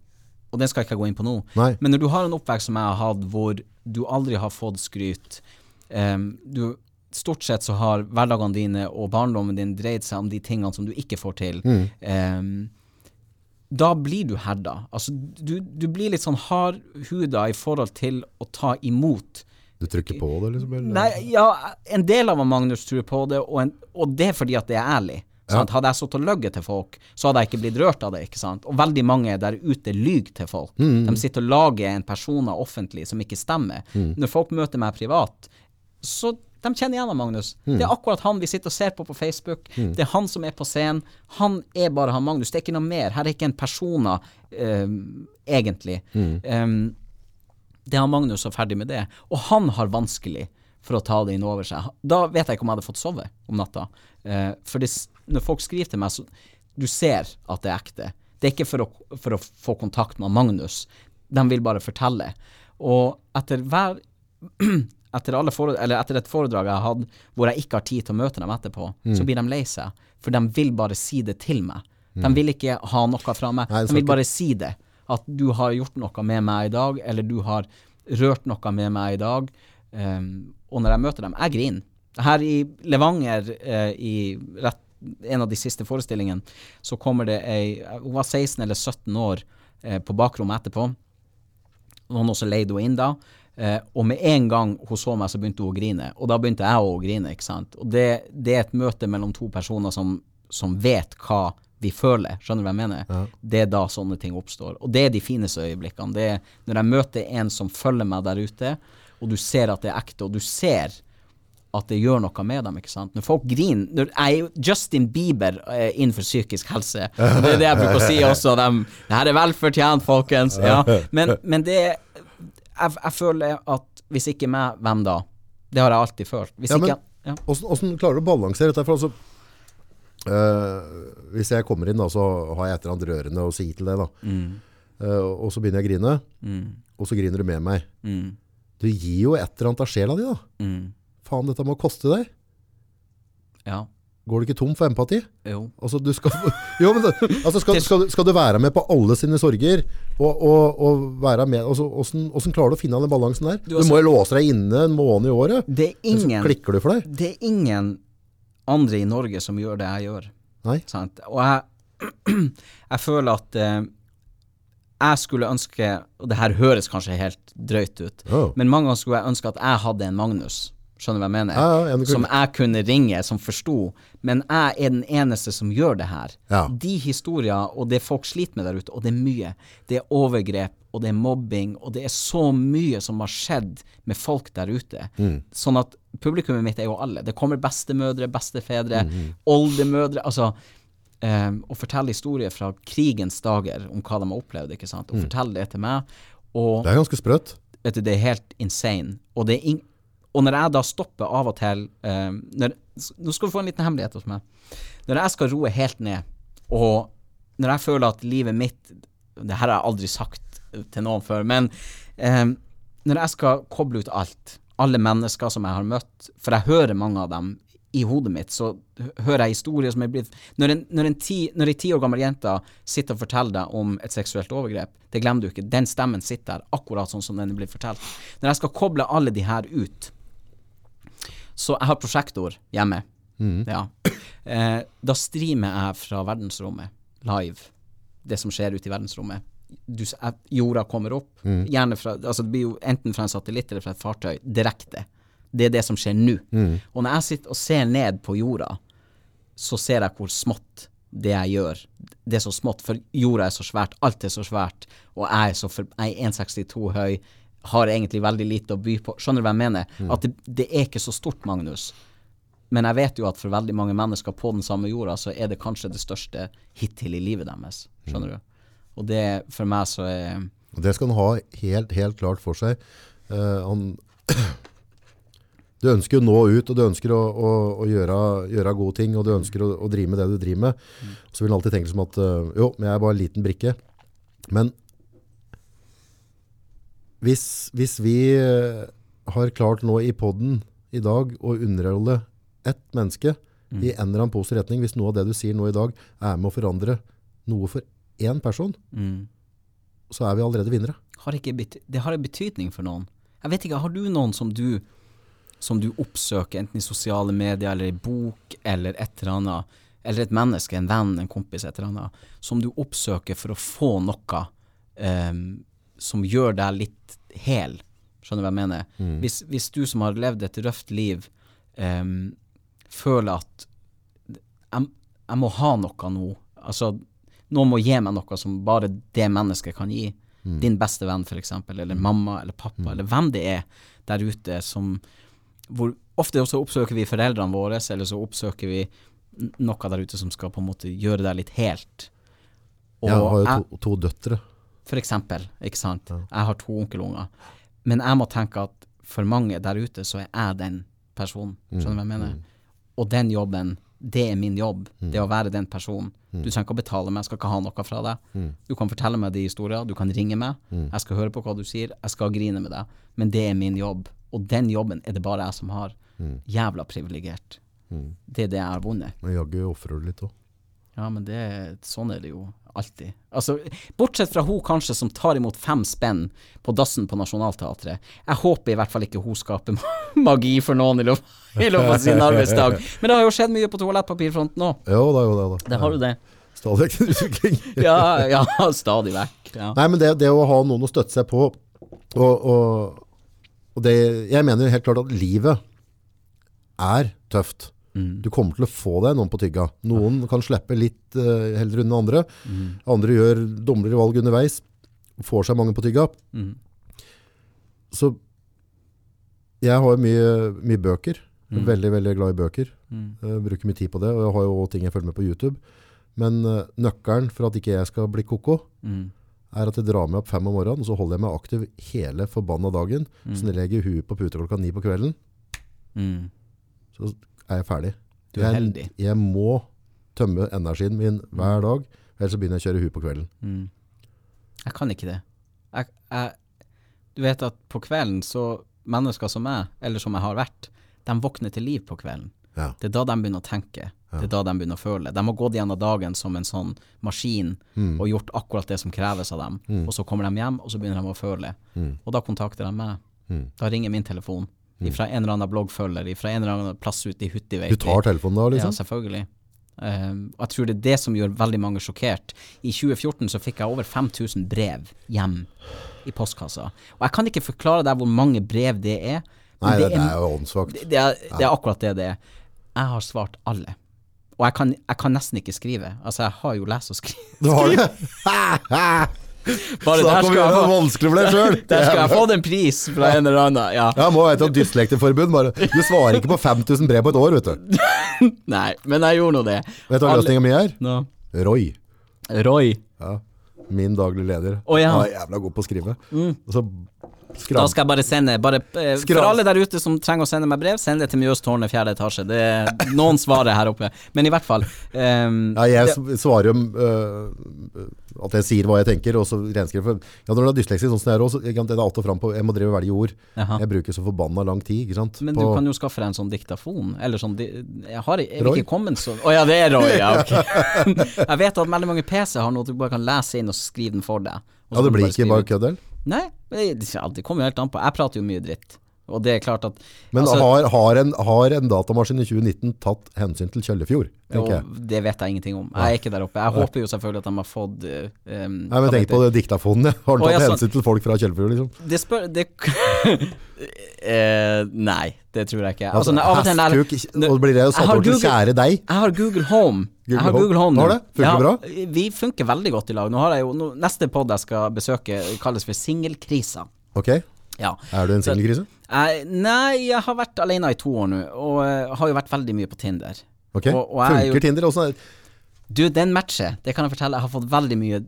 og den skal jeg ikke gå inn på nå, Nei. men når du har en oppvekst som jeg har hatt, hvor du aldri har fått skryt um, du, Stort sett så har hverdagene dine og barndommen din dreid seg om de tingene som du ikke får til. Em, da blir du herda. Altså, du, du blir litt sånn hardhuda i forhold til å ta imot. Du trykker på det, liksom? Eller? Nei, ja, en del av Magnus tror på det, og, en, og det er fordi at det er ærlig. Sant? Hadde jeg sittet og løyet til folk, så hadde jeg ikke blitt rørt av det. ikke sant? Og veldig mange der ute lyver til folk. De sitter og lager en personer offentlig som ikke stemmer. Når folk møter meg privat, så de kjenner igjen Magnus. Magnus. Det er akkurat han vi sitter og ser på på Facebook. Det er han som er på scenen. Han er bare han Magnus. Det er ikke noe mer. Her er ikke en persona, um, egentlig. Um, det er han Magnus og ferdig med det. Og han har vanskelig for å ta det inn over seg. Da vet jeg ikke om jeg hadde fått sove om natta. Eh, for det, når folk skriver til meg, så du ser at det er ekte. Det er ikke for å, for å få kontakt med Magnus. De vil bare fortelle. Og etter hver etter, eller etter et foredrag jeg har hatt hvor jeg ikke har tid til å møte dem etterpå, så blir de lei seg. For de vil bare si det til meg. De vil ikke ha noe fra meg. Nei, de vil bare si det. At du har gjort noe med meg i dag, eller du har rørt noe med meg i dag. Um, og når jeg møter dem Jeg griner. Her i Levanger, uh, i rett, en av de siste forestillingene, så kommer det ei Hun var 16 eller 17 år uh, på bakrommet etterpå. Noen også leide henne inn da. Uh, og med en gang hun så meg, så begynte hun å grine. Og da begynte jeg òg å grine. ikke sant? Og det, det er et møte mellom to personer som, som vet hva vi føler. Skjønner du hva jeg mener? Det er da sånne ting oppstår. Og det er de fineste øyeblikkene. Det er når jeg møter en som følger meg der ute, og du ser at det er ekte, og du ser at det gjør noe med dem. ikke sant? Når folk griner Jeg er Justin Bieber eh, innenfor psykisk helse. Og det er det jeg bruker å si også. Dem, det her er velfortjent, folkens. Ja. Men, men det jeg, jeg føler at hvis ikke meg, hvem da? Det har jeg alltid følt. Hvis Ja, men ikke Ja. Hvordan, hvordan klarer du å balansere dette? For altså, øh, hvis jeg kommer inn, da, så har jeg et eller annet rørende å si til deg. Mm. Uh, og så begynner jeg å grine, Mm. og så griner du med meg. Mm. Du gir jo et eller annet av sjela di, da. Mm. Faen, dette må koste deg. Ja. Går du ikke tom for empati? Jo. Altså, du skal, jo, men altså skal, skal, du- skal du være med på alle sine sorger, og, og, og være med altså, hvordan, hvordan klarer du å finne den balansen der? Du, Du, må jo låse deg inne en måned i året. Det er Ellers så ingen klikker du for deg. Det er ingen andre i Norge som gjør det jeg gjør. Nei. Sant? Og jeg, jeg føler at eh, jeg skulle ønske Og det her høres kanskje helt drøyt ut, oh. men mange ganger skulle jeg ønske at jeg hadde en Magnus. Skjønner du hva jeg mener? Ja, ja, jeg som jeg kunne ringe, som forsto. Men jeg er den eneste som gjør det her. Ja. De historier og det folk sliter med der ute, og det er mye. Det er overgrep, og det er mobbing, og det er så mye som har skjedd med folk der ute. Sånn at publikummet mitt er jo alle. Det kommer bestemødre, bestefedre, oldemødre. Altså um, å fortelle historier fra krigens dager om hva de har opplevd, ikke sant. Og fortelle det til meg. Og Det er ganske sprøtt. vet du, det er helt insane. Og, det er ing og når jeg da stopper av og til eh, når, Nå skal du få en liten hemmelighet hos meg. Når jeg skal roe helt ned, og når jeg føler at livet mitt Det her har jeg aldri sagt til noen før, men eh, når jeg skal koble ut alt, alle mennesker som jeg har møtt, for jeg hører mange av dem i hodet mitt, så hører jeg historier som er blitt Når en, når en, ti, når en ti år gammel jente sitter og forteller deg om et seksuelt overgrep, det glemmer du ikke. Den stemmen sitter der akkurat sånn som den er blitt fortalt. Når jeg skal koble alle de her ut, så jeg har prosjektor hjemme. Ja. Eh, da streamer jeg fra verdensrommet live det som skjer ute i verdensrommet. Du, jorda kommer opp, gjerne fra altså Det blir jo enten fra en satellitt eller fra et fartøy, direkte. Det er det som skjer nå. Og når jeg sitter og ser ned på jorda, så ser jeg hvor smått det jeg gjør. Det er så smått, for jorda er så svært, alt er så svært, og jeg er, så for, jeg er 1,62 høy, har egentlig veldig lite å by på. Skjønner du hva jeg mener? At det, det er ikke så stort, Magnus. Men jeg vet jo at for veldig mange mennesker på den samme jorda, så er det kanskje det største hittil i livet deres. Skjønner du? Og det, for meg så er Og Det skal han ha helt, helt klart for seg. Uh, han, du ønsker å nå ut, og du ønsker å, å, å gjøre, gjøre gode ting, og du ønsker å, å drive med det du driver med. Så vil han alltid tenke som at eh, jo, men jeg er bare en liten brikke. Men hvis, hvis vi eh, har klart nå i podden i dag å underholde ett menneske i en eller annen positiv retning, hvis noe av det du sier nå i dag er med å forandre noe for én person, mm, så er vi allerede vinnere. har Det har en betydning for noen. Jeg vet ikke, har du noen som du som du oppsøker, enten i sosiale medier eller i bok eller et eller annet, eller et menneske, en venn, en kompis, et eller annet, som du oppsøker for å få noe ehm, som gjør deg litt hel? Skjønner du hva jeg mener? Hvis, hvis du som har levd et røft liv, um, føler at jeg, jeg må ha noe nå. Altså, noen må gi meg noe som bare det mennesket kan gi. Din beste venn, eksempel, eller mamma eller pappa, eller hvem det er der ute som hvor Ofte også oppsøker vi foreldrene våre, eller så oppsøker vi noe der ute som skal på en måte gjøre deg litt helt. Og Jeg har jo to, to døtre. For eksempel, ikke sant. Jeg har to onkelunger. Men jeg må tenke at for mange der ute, så er jeg den personen. Skjønner du hva jeg mener? Og den jobben, det er min jobb. Det å være den personen. Du trenger ikke å betale meg, jeg skal ikke ha noe fra deg. Du kan fortelle meg de historiene, du kan ringe meg. Jeg skal høre på hva du sier, jeg skal grine med deg. Men det er min jobb. Og den jobben er det bare jeg som har. Jævla privilegert. Det er det jeg har vunnet. Men jaggu ofrer du litt òg. Ja, men det, sånn er det jo alltid. Altså, bortsett fra hun kanskje som tar imot fem spenn på dassen på Nationaltheatret. Jeg håper i hvert fall ikke hun skaper magi for noen i løpet, av sin arbeidsdag. Men det har jo skjedd mye på toalettpapirfronten òg. Jo da, jo da. da. Det har du det. Stadig vekk en utvikling. Ja, ja, stadig vekk. Ja. Nei, men det, det å ha noen å støtte seg på, og, og, og det, jeg mener helt klart at livet er tøft. Du kommer til å få deg noen på tygga. Noen kan slippe litt uh, heller unna andre. Andre gjør dumlere valg underveis. Får seg mange på tygga. Mm. Så jeg har mye, mye bøker. Er Veldig, veldig glad i bøker. Mm. Jeg bruker mye tid på det, og jeg har jo også ting jeg følger med på YouTube. Men uh, nøkkelen for at ikke jeg skal bli koko, Mm. er at jeg drar meg opp fem om morgenen, og så holder jeg meg aktiv hele forbanna dagen. Så når jeg legger huet på puta klokka ni på kvelden, Mm. så er jeg ferdig. Du er jeg, heldig. Jeg må tømme energien min hver dag, ellers begynner jeg å kjøre hu på kvelden. Mm. Jeg kan ikke det. Jeg, jeg, du vet at på kvelden så Mennesker som meg, eller som jeg har vært, de våkner til liv på kvelden. Ja. Det er da de begynner å tenke. Det er da de begynner å føle. De har gått gjennom dagen som en sånn maskin Mm. og gjort akkurat det som kreves av dem. Og så kommer de hjem, og så begynner de å føle. Mm. Og da kontakter de meg. Da ringer min telefon. Fra en eller annen bloggfølger, fra en eller annen plass ute i Huttiveit. Du tar telefonen da, liksom? Ja, selvfølgelig. Um, og jeg tror det er det som gjør veldig mange sjokkert. I 2014 så fikk jeg over 5000 brev hjem i postkassa. Og jeg kan ikke forklare deg hvor mange brev det er. Nei, det, det er jo åndssvakt. det, det, er, det er akkurat det det er. Jeg har svart alle. Og jeg kan, jeg kan nesten ikke skrive. Altså, jeg har jo lese og skrive. Du har det? Bare Så da der kommer det vanskelig for deg sjøl. der skal jeg få en pris fra en eller annen. Ja. Ja, må et dyslekterforbund. Bare. Du svarer ikke på 5000 brev på et år, vet du. Nei, men jeg gjorde nå det. Vet du hva løsninga mi er? No. Roy. Roy. Ja. Min daglig leder. Oh, ja. Mm. Han er jævla god på å skrive. Og så Da skal jeg bare sende bare, eh, For alle der ute som trenger å sende meg brev, send det til Mjøstårnet fjerde etasje. Det er noen svarer her oppe. Men i hvert fall um, Ja, jeg det, svarer jo uh, at jeg sier hva jeg tenker, og så renskriver jeg. Ja, når du er dysleksi, sånn som det er også, det er alt og fram på Jeg må drive og velge ord. Aha. Jeg bruker så forbanna lang tid, ikke sant. men på, du kan jo skaffe deg en sånn diktafon. Eller sånn Jeg har jeg Roy? ikke kommet så Å ja, det er Roy, ja. ok. jeg vet at veldig mange PC har noe du bare kan lese inn og skrive den for deg. Ja, det blir ikke bare kødd, eller? Det kommer jo helt an på. Jeg prater jo mye dritt. Og det er klart at Men altså, har, har, en, har en datamaskin i 2019 tatt hensyn til Kjøllefjord, Jo. Det vet jeg ingenting om. Jeg er ikke der oppe. Jeg håper jo selvfølgelig at de har fått um, Nei, men tenk på det diktafonen, ja. Har den tatt sånn. hensyn til folk fra Kjøllefjord, liksom? Det spør det, eh, Nei, det tror jeg ikke. Altså, altså, når- Hestkuk, og blir det jo satt har over til kjære deg? Jeg har Google Home. Google jeg har Home. Google Home Har nå. det? Funker ja, bra? Vi funker veldig godt i lag. Nå har jeg jo, nå, neste pod jeg skal besøke, kalles for Singelkrisa. Ok, Ja. er du en singelkrise? Nei, jeg har vært alene i to år nå, og eh, har jo vært veldig mye på Tinder. Ok, Og- og jeg er jo- funker Tinder også? Du, den matcher, det kan jeg fortelle, jeg har fått veldig mye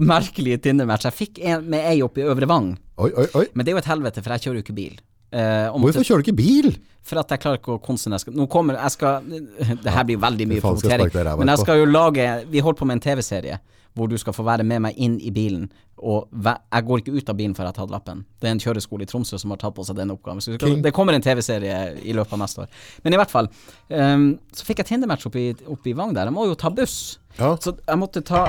merkelige Tinder-matcher. Jeg fikk en med ei oppe i Øvre Vang, Oi, oi, oi. men det er jo et helvete, for jeg kjører jo ikke bil. Eh, og måtte- Hvorfor kjører du ikke bil? For at jeg klarer ikke å konsentrere Nå kommer jeg skal Det her blir veldig mye faen skal jeg provokering. sparke deg i ræva Men jeg etterpå. skal jo lage Vi holder på med en TV-serie hvor du skal få være med meg inn i bilen. Og jeg går ikke ut av bilen før jeg har tatt lappen. Det er en kjøreskole i Tromsø som har tatt på seg den oppgaven. Så det kommer en TV-serie i løpet av neste år. Men i hvert fall. Um, så fikk jeg Tinder-match oppe i, Vang der. Jeg må jo ta buss. Ja. Så jeg måtte ta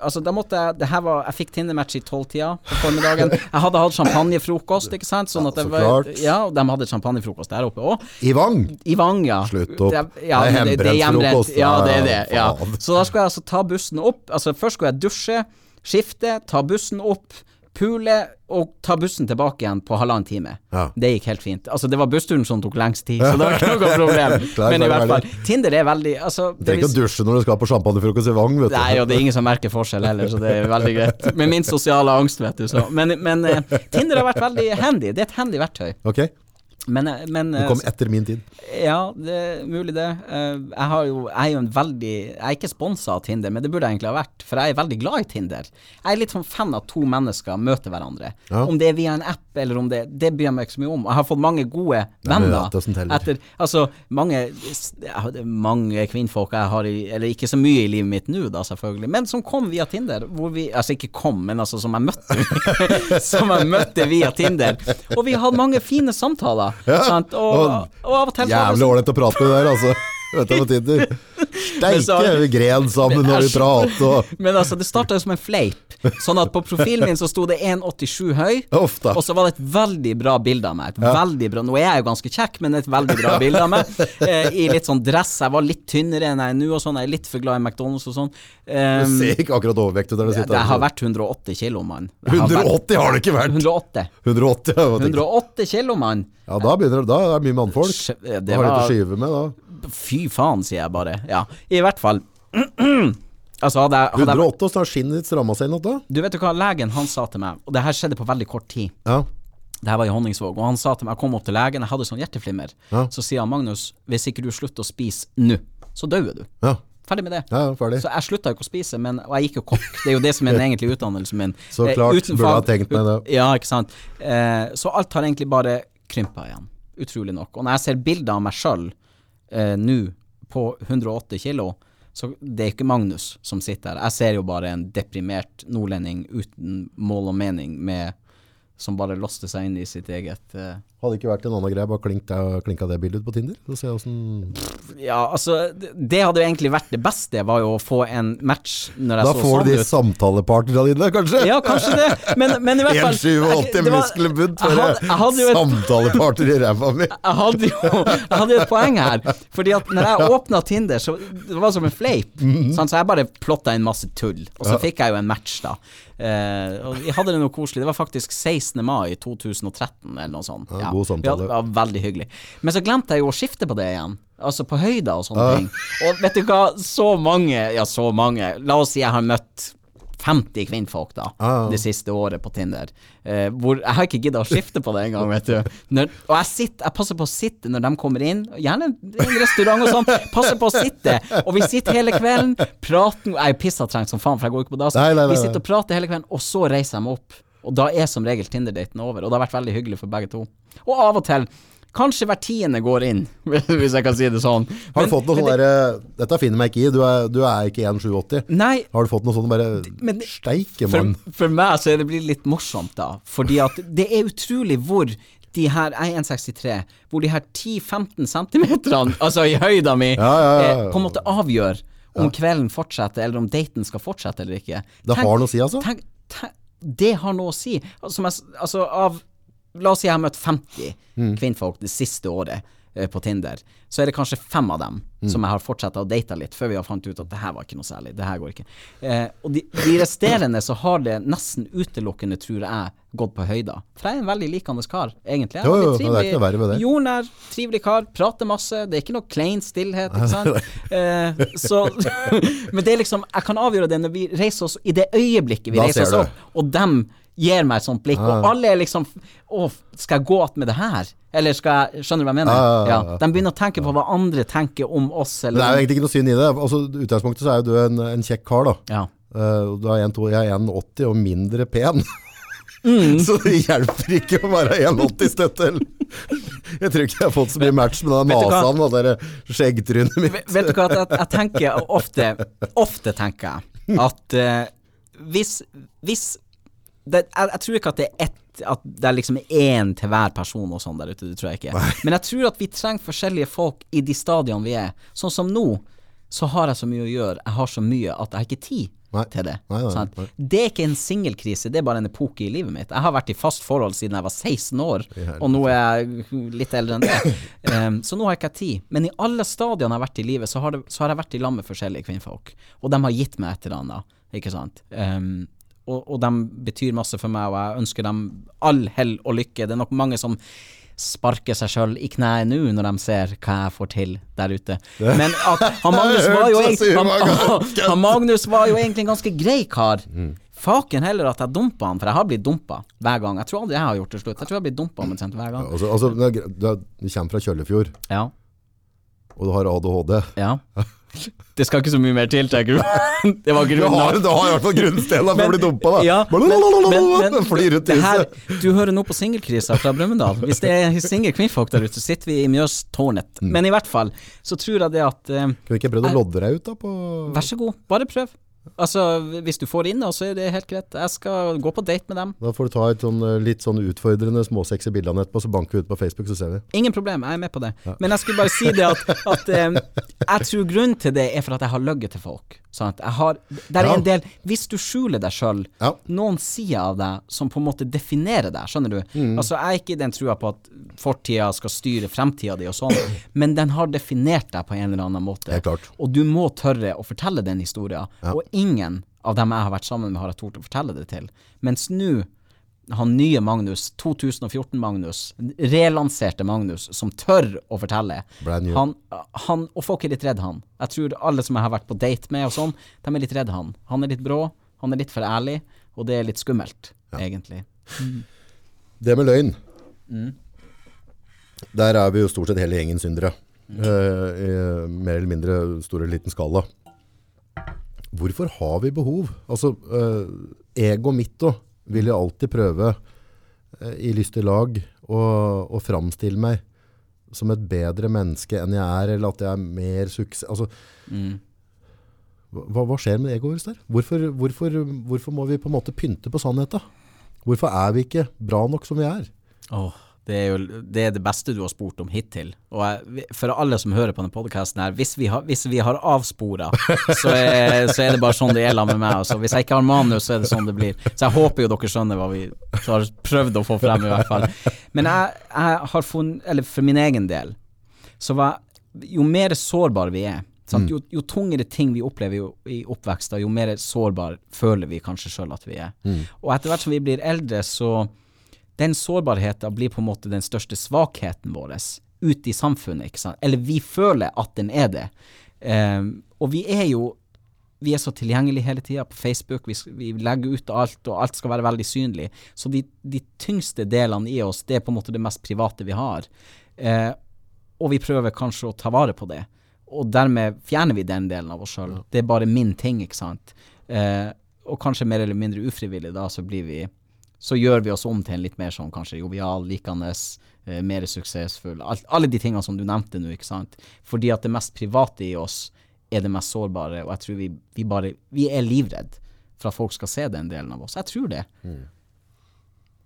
Altså, da måtte jeg Det her var Jeg fikk Tinder-match i tolvtida på formiddagen. Jeg hadde hatt champagnefrokost, ikke sant. Sånn at Ja, det så var, klart. ja, og de hadde champagnefrokost der oppe òg. I Vang? I Vang, ja. Slutt opp. Det, ja, Det er hjemmebrent hjemmebrent. Ja, det er det. Ja, Ja. Så da skulle jeg altså ta bussen opp. Altså Først skulle jeg dusje, skifte, ta bussen opp, pule og ta bussen tilbake igjen på halvannen time. Ja. Det gikk helt fint. Altså Det var bussturen som tok lengst tid, så det var ikke noe problem. Klar, Men i hvert fall, Tinder er veldig altså, det trenger ikke å dusje når du skal på champagnefrokost i Vang, vet du. Nei, og det er ingen som merker forskjell heller, så det er veldig greit. Med min sosiale angst, vet du. Så. Men, men eh, Tinder har vært veldig handy. Det er et handy verktøy. Ok, Men, eh, men det eh, kom etter min tid. Ja, det er mulig det. Eh, Jeg, har jo, jeg er jo en veldig Jeg er ikke sponsa av Tinder, men det burde jeg egentlig ha vært, for jeg er veldig glad i Tinder. Jeg er litt sånn fan av to mennesker møter hverandre. Ja. Om det er via en app eller om det Det bryr jeg meg ikke så mye om. Jeg har fått mange gode venner. er. Etter, altså, mange, har- mange kvinnfolk jeg har i Eller ikke så mye i livet mitt nå, da, selvfølgelig, men som kom via Tinder. Vi Altså ikke kom, men altså som jeg møtte. som jeg møtte via Tinder. Og vi hadde mange fine samtaler. Og, og av og til Jævlig ålreit å prate med der, altså. Vet du hva Tinder? Steike, vi gren sammen når vi prater og Men altså, det starta jo som en fleip. Sånn at på profilen min så sto det 1,87 høy, Uff og så var det et veldig bra bilde av meg. Et veldig bra Nå er jeg jo ganske kjekk, men et veldig bra bilde av meg. Eh, I litt sånn dress. Jeg var litt tynnere enn jeg er nå, og sånn. Jeg er litt for glad i McDonald's og sånn. Du Um, ser ikke akkurat overvektig ut der du sitter. jeg har vært 180 kilo, mann. Jeg har vært- 180 har det ikke vært! 180. 180, ja, hva tenker du? 108 kilo, mann. Ja, da begynner det, da er det mye mannfolk. Det var, har litt å skyve med da. Fy faen, sier jeg bare. Ja, i hvert fall. altså, hadde jeg, hadde 108, og så har skinnet ditt stramma seg noe? Du vet jo hva legen han sa til meg, og det her skjedde på veldig kort tid. Ja. Det her var i Honningsvåg, og han sa til meg, jeg kom opp til legen, jeg hadde sånn hjerteflimmer. Ja. Så sier han Magnus, hvis ikke du slutter å spise nå, så dauer du. Ja, Ferdig med det. ja, ferdig. Så jeg slutta ikke å spise, men, og jeg gikk jo kokk. Det er jo det som er den egentlige utdannelsen min. Så Eh, klart, Utenfor, burde ha tenkt meg det. Ja, ikke sant. Eh, så alt har egentlig bare krympa igjen. Utrolig nok. Og når jeg ser bilder av meg sjøl eh, nå på 108 kilo, så det er ikke Magnus som sitter her. Jeg ser jo bare en deprimert nordlending uten mål og mening med som bare låste seg inn i sitt eget eh, Hadde ikke vært en annen greie, bare klinka, klinka det bildet ut på Tinder? Så jeg hvordan Ja, altså, det, det hadde jo egentlig vært det beste, var jo å få en match når jeg Da så får sånn du de samtalepartnerne dine, kanskje? Ja, kanskje det, men, men i hvert fall 1,87 det var- muskelbunt for samtalepartner i ræva mi. jeg hadde jo jeg hadde et poeng her. Fordi at når jeg åpna Tinder, så det var som en fleip. mm. sant? Så jeg bare plotta inn masse tull. Og så fikk jeg jo en match, da. Eh, og jeg hadde det noe koselig. Det var faktisk 16. mai 2013, eller noe sånt. Ja, god samtale. Ja, det var veldig hyggelig. Men så glemte jeg jo å skifte på det igjen. Altså på høyder og sånne Ja. ting. Og vet du hva, så mange, ja så mange La oss si jeg har møtt 50 kvinnfolk da, Ja, ja. det siste året på Tinder. Eh, hvor Jeg har ikke gidda å skifte på det engang, vet du. Når, og jeg, sitter, jeg passer på å sitte når de kommer inn, gjerne i en restaurant og sånn. Passer på å sitte. Og vi sitter hele kvelden, prater Jeg er pissetrengt som faen, for jeg går ikke på dass. Vi sitter og prater hele kvelden, og så reiser jeg meg opp. Og da er som regel Tinder-daten over. Og det har vært veldig hyggelig for begge to. Og av og til Kanskje hver tiende går inn, hvis jeg kan si det sånn. Har Men- du fått noe sånn det, derre Dette finner meg ikke i, du er, du er ikke 1,87. Nei, Har du fått noe sånn bare Men Steike, for, mann. for meg så er det blitt litt morsomt, da. Fordi at det er utrolig hvor de her Jeg er 1,63. Hvor de her 10-15 centimeterne, altså i høyda mi, Ja, ja, ja, eh, på en måte avgjør om kvelden fortsetter, eller om daten skal fortsette eller ikke. Det har noe å si, altså? Tenk, tenk, det har noe å si. Altså, altså av La oss si jeg har møtt 50 Mm. kvinnfolk det siste året eh, på Tinder. Så er det kanskje fem av dem Mm. som jeg har fortsatt å date litt, før vi har fant ut at det her var ikke noe særlig. Det her går ikke. Eh, og de, de resterende så har det nesten utelukkende, tror jeg, gått på høyda. For jeg er en veldig likende kar, egentlig. Jo, jo, men det er ikke noe verre med det. Jordnær, trivelig kar, prater masse. Det er ikke noe klein stillhet, ikke sant. Eh, så Men det er liksom Jeg kan avgjøre det når vi reiser oss i det øyeblikket vi Da reiser oss opp, og dem gir meg et sånt blikk, og alle er liksom Å, skal jeg gå att med det her? Eller skal jeg Skjønner du hva jeg mener? Ja, ja. De begynner å tenke på hva andre tenker om oss, Eller det er jo egentlig ikke noe synd i det. Altså, utgangspunktet så er jo du en, en kjekk kar, da. Ja. Uh, du er 1,2 jeg er 1,80 og mindre pen. Mm. så det hjelper ikke å være 1,80 støttel Jeg tror ikke jeg har fått så mye match med den nasaen og det skjeggtrynet mitt. Vet vet du hva, jeg, jeg tenker ofte Ofte tenker jeg at uh, hvis, hvis det, jeg, jeg tror ikke at det er ett At det er liksom én til hver person og sånn der ute, det tror jeg ikke. Men jeg tror at vi trenger forskjellige folk i de stadiene vi er. Sånn som nå, så har jeg så mye å gjøre, jeg har så mye at jeg har ikke tid Nei. til det. Nei. Det er ikke en singelkrise, det er bare en epoke i livet mitt. Jeg har vært i fast forhold siden jeg var 16 år, og nå er jeg litt eldre enn det. Um, så nå har jeg ikke tid. Men i alle stadiene jeg har vært i livet, så har, det, så har jeg vært i lag med forskjellige kvinnfolk. Og de har gitt meg et eller annet, ikke sant. Um, og, og de betyr masse for meg, og jeg ønsker dem all hell og lykke. Det er nok mange som sparker seg sjøl i kneet nå når de ser hva jeg får til der ute. Men at han Magnus var jo, egentlig- han, han Magnus var jo egentlig en ganske grei kar. Faken heller at jeg dumpa han, for jeg har blitt dumpa hver gang. Jeg tror aldri jeg har gjort det slutt. Jeg tror jeg har blitt dumpa omtrent hver gang. Altså, altså, du kommer fra Kjøllefjord, Ja. og du har ADHD. ja. Det skal ikke så mye mer til, tenker du? Det var Du grunnen. har, du har i hvert fall grunnstenen for å bli dumpa, da. Ja, men, Fly rundt huset. Du hører nå på singelkrisa fra Brumunddal. Hvis det er single kvinnfolk der ute, så sitter vi i Mjøstårnet. Mm. Men i hvert fall så tror jeg det at eh, Kunne ikke prøvd å lodde deg ut, da? På Vær så god, bare prøv. Altså, hvis du får inn, så er det helt greit. Jeg skal gå på date med dem. Da får du ta et sånn, eh, litt sånn utfordrende småsexy bilde av den etterpå, så banker vi ut på Facebook, så ser vi. Ingen problem, jeg er med på det. Men jeg skulle bare si det at, at um, jeg tror grunnen til det er for at jeg har løyet til folk. Sant? Jeg har, der er Ja. en del Hvis du skjuler deg sjøl, Ja. noen sider av deg som på en måte definerer deg, skjønner du? Mm. Altså, jeg er ikke i den trua på at fortida skal styre fremtida di og sånn, men den har definert deg på en eller annen måte. Klart. Og du må tørre å fortelle den historien. Og ingen av dem jeg har vært sammen med, har jeg tort å fortelle det til. Mens nå han nye Magnus, 2014-Magnus, relanserte Magnus, som tør å fortelle. Han, han, og folk er litt redd han. Jeg tror alle som jeg har vært på date med og sånn, de er litt redd han. Han er litt brå, han er litt for ærlig, og det er litt skummelt, egentlig. Det med løgn. Mm. Der er vi jo stort sett hele gjengen syndere. Eh, I mer eller mindre stor eller liten skala. Hvorfor har vi behov? Altså, uh, ego mitt òg vil jeg alltid prøve eh, i lystig lag å, å framstille meg som et bedre menneske enn jeg er, eller at jeg er mer suksess altså, Mm. hva, hva skjer med egoet der? Hvorfor, hvorfor, hvorfor må vi på en måte pynte på sannheten? Hvorfor er vi ikke bra nok som vi er? Åh, det er jo det, er det beste du har spurt om hittil. Og jeg, for alle som hører på denne podkasten her, hvis vi har, hvis vi har avspora, så, er- så er det bare sånn det er med meg. Altså. Hvis jeg ikke har manus, så er det sånn det blir. Så jeg håper jo dere skjønner hva vi har prøvd å få frem, i hvert fall. Men jeg, jeg har funnet, eller for min egen del, så var jo mer sårbare vi er, sant? Jo, jo tungere ting vi opplever jo, i oppveksten, jo mer sårbar føler vi kanskje sjøl at vi er. Og etter hvert som vi blir eldre, så den sårbarheten blir på en måte den største svakheten vår ute i samfunnet, ikke sant? Eller vi føler at den er det. Um, og vi er jo vi er så tilgjengelige hele tida på Facebook, vi, vi legger ut alt, og alt skal være veldig synlig. Så de, de tyngste delene i oss, det er på en måte det mest private vi har. Eh, og vi prøver kanskje å ta vare på det. Og dermed fjerner vi den delen av oss sjøl. Det er bare min ting, ikke sant. Eh, og kanskje mer eller mindre ufrivillig, da, så blir vi så gjør vi oss om til en litt mer sånn kanskje jovial, likende, eh, mer suksessfull. Alt, alle de tingene som du nevnte nå, ikke sant. Fordi at det mest private i oss er det mest sårbare, og jeg tror vi, vi bare Vi er livredd for at folk skal se den delen av oss. Jeg tror det.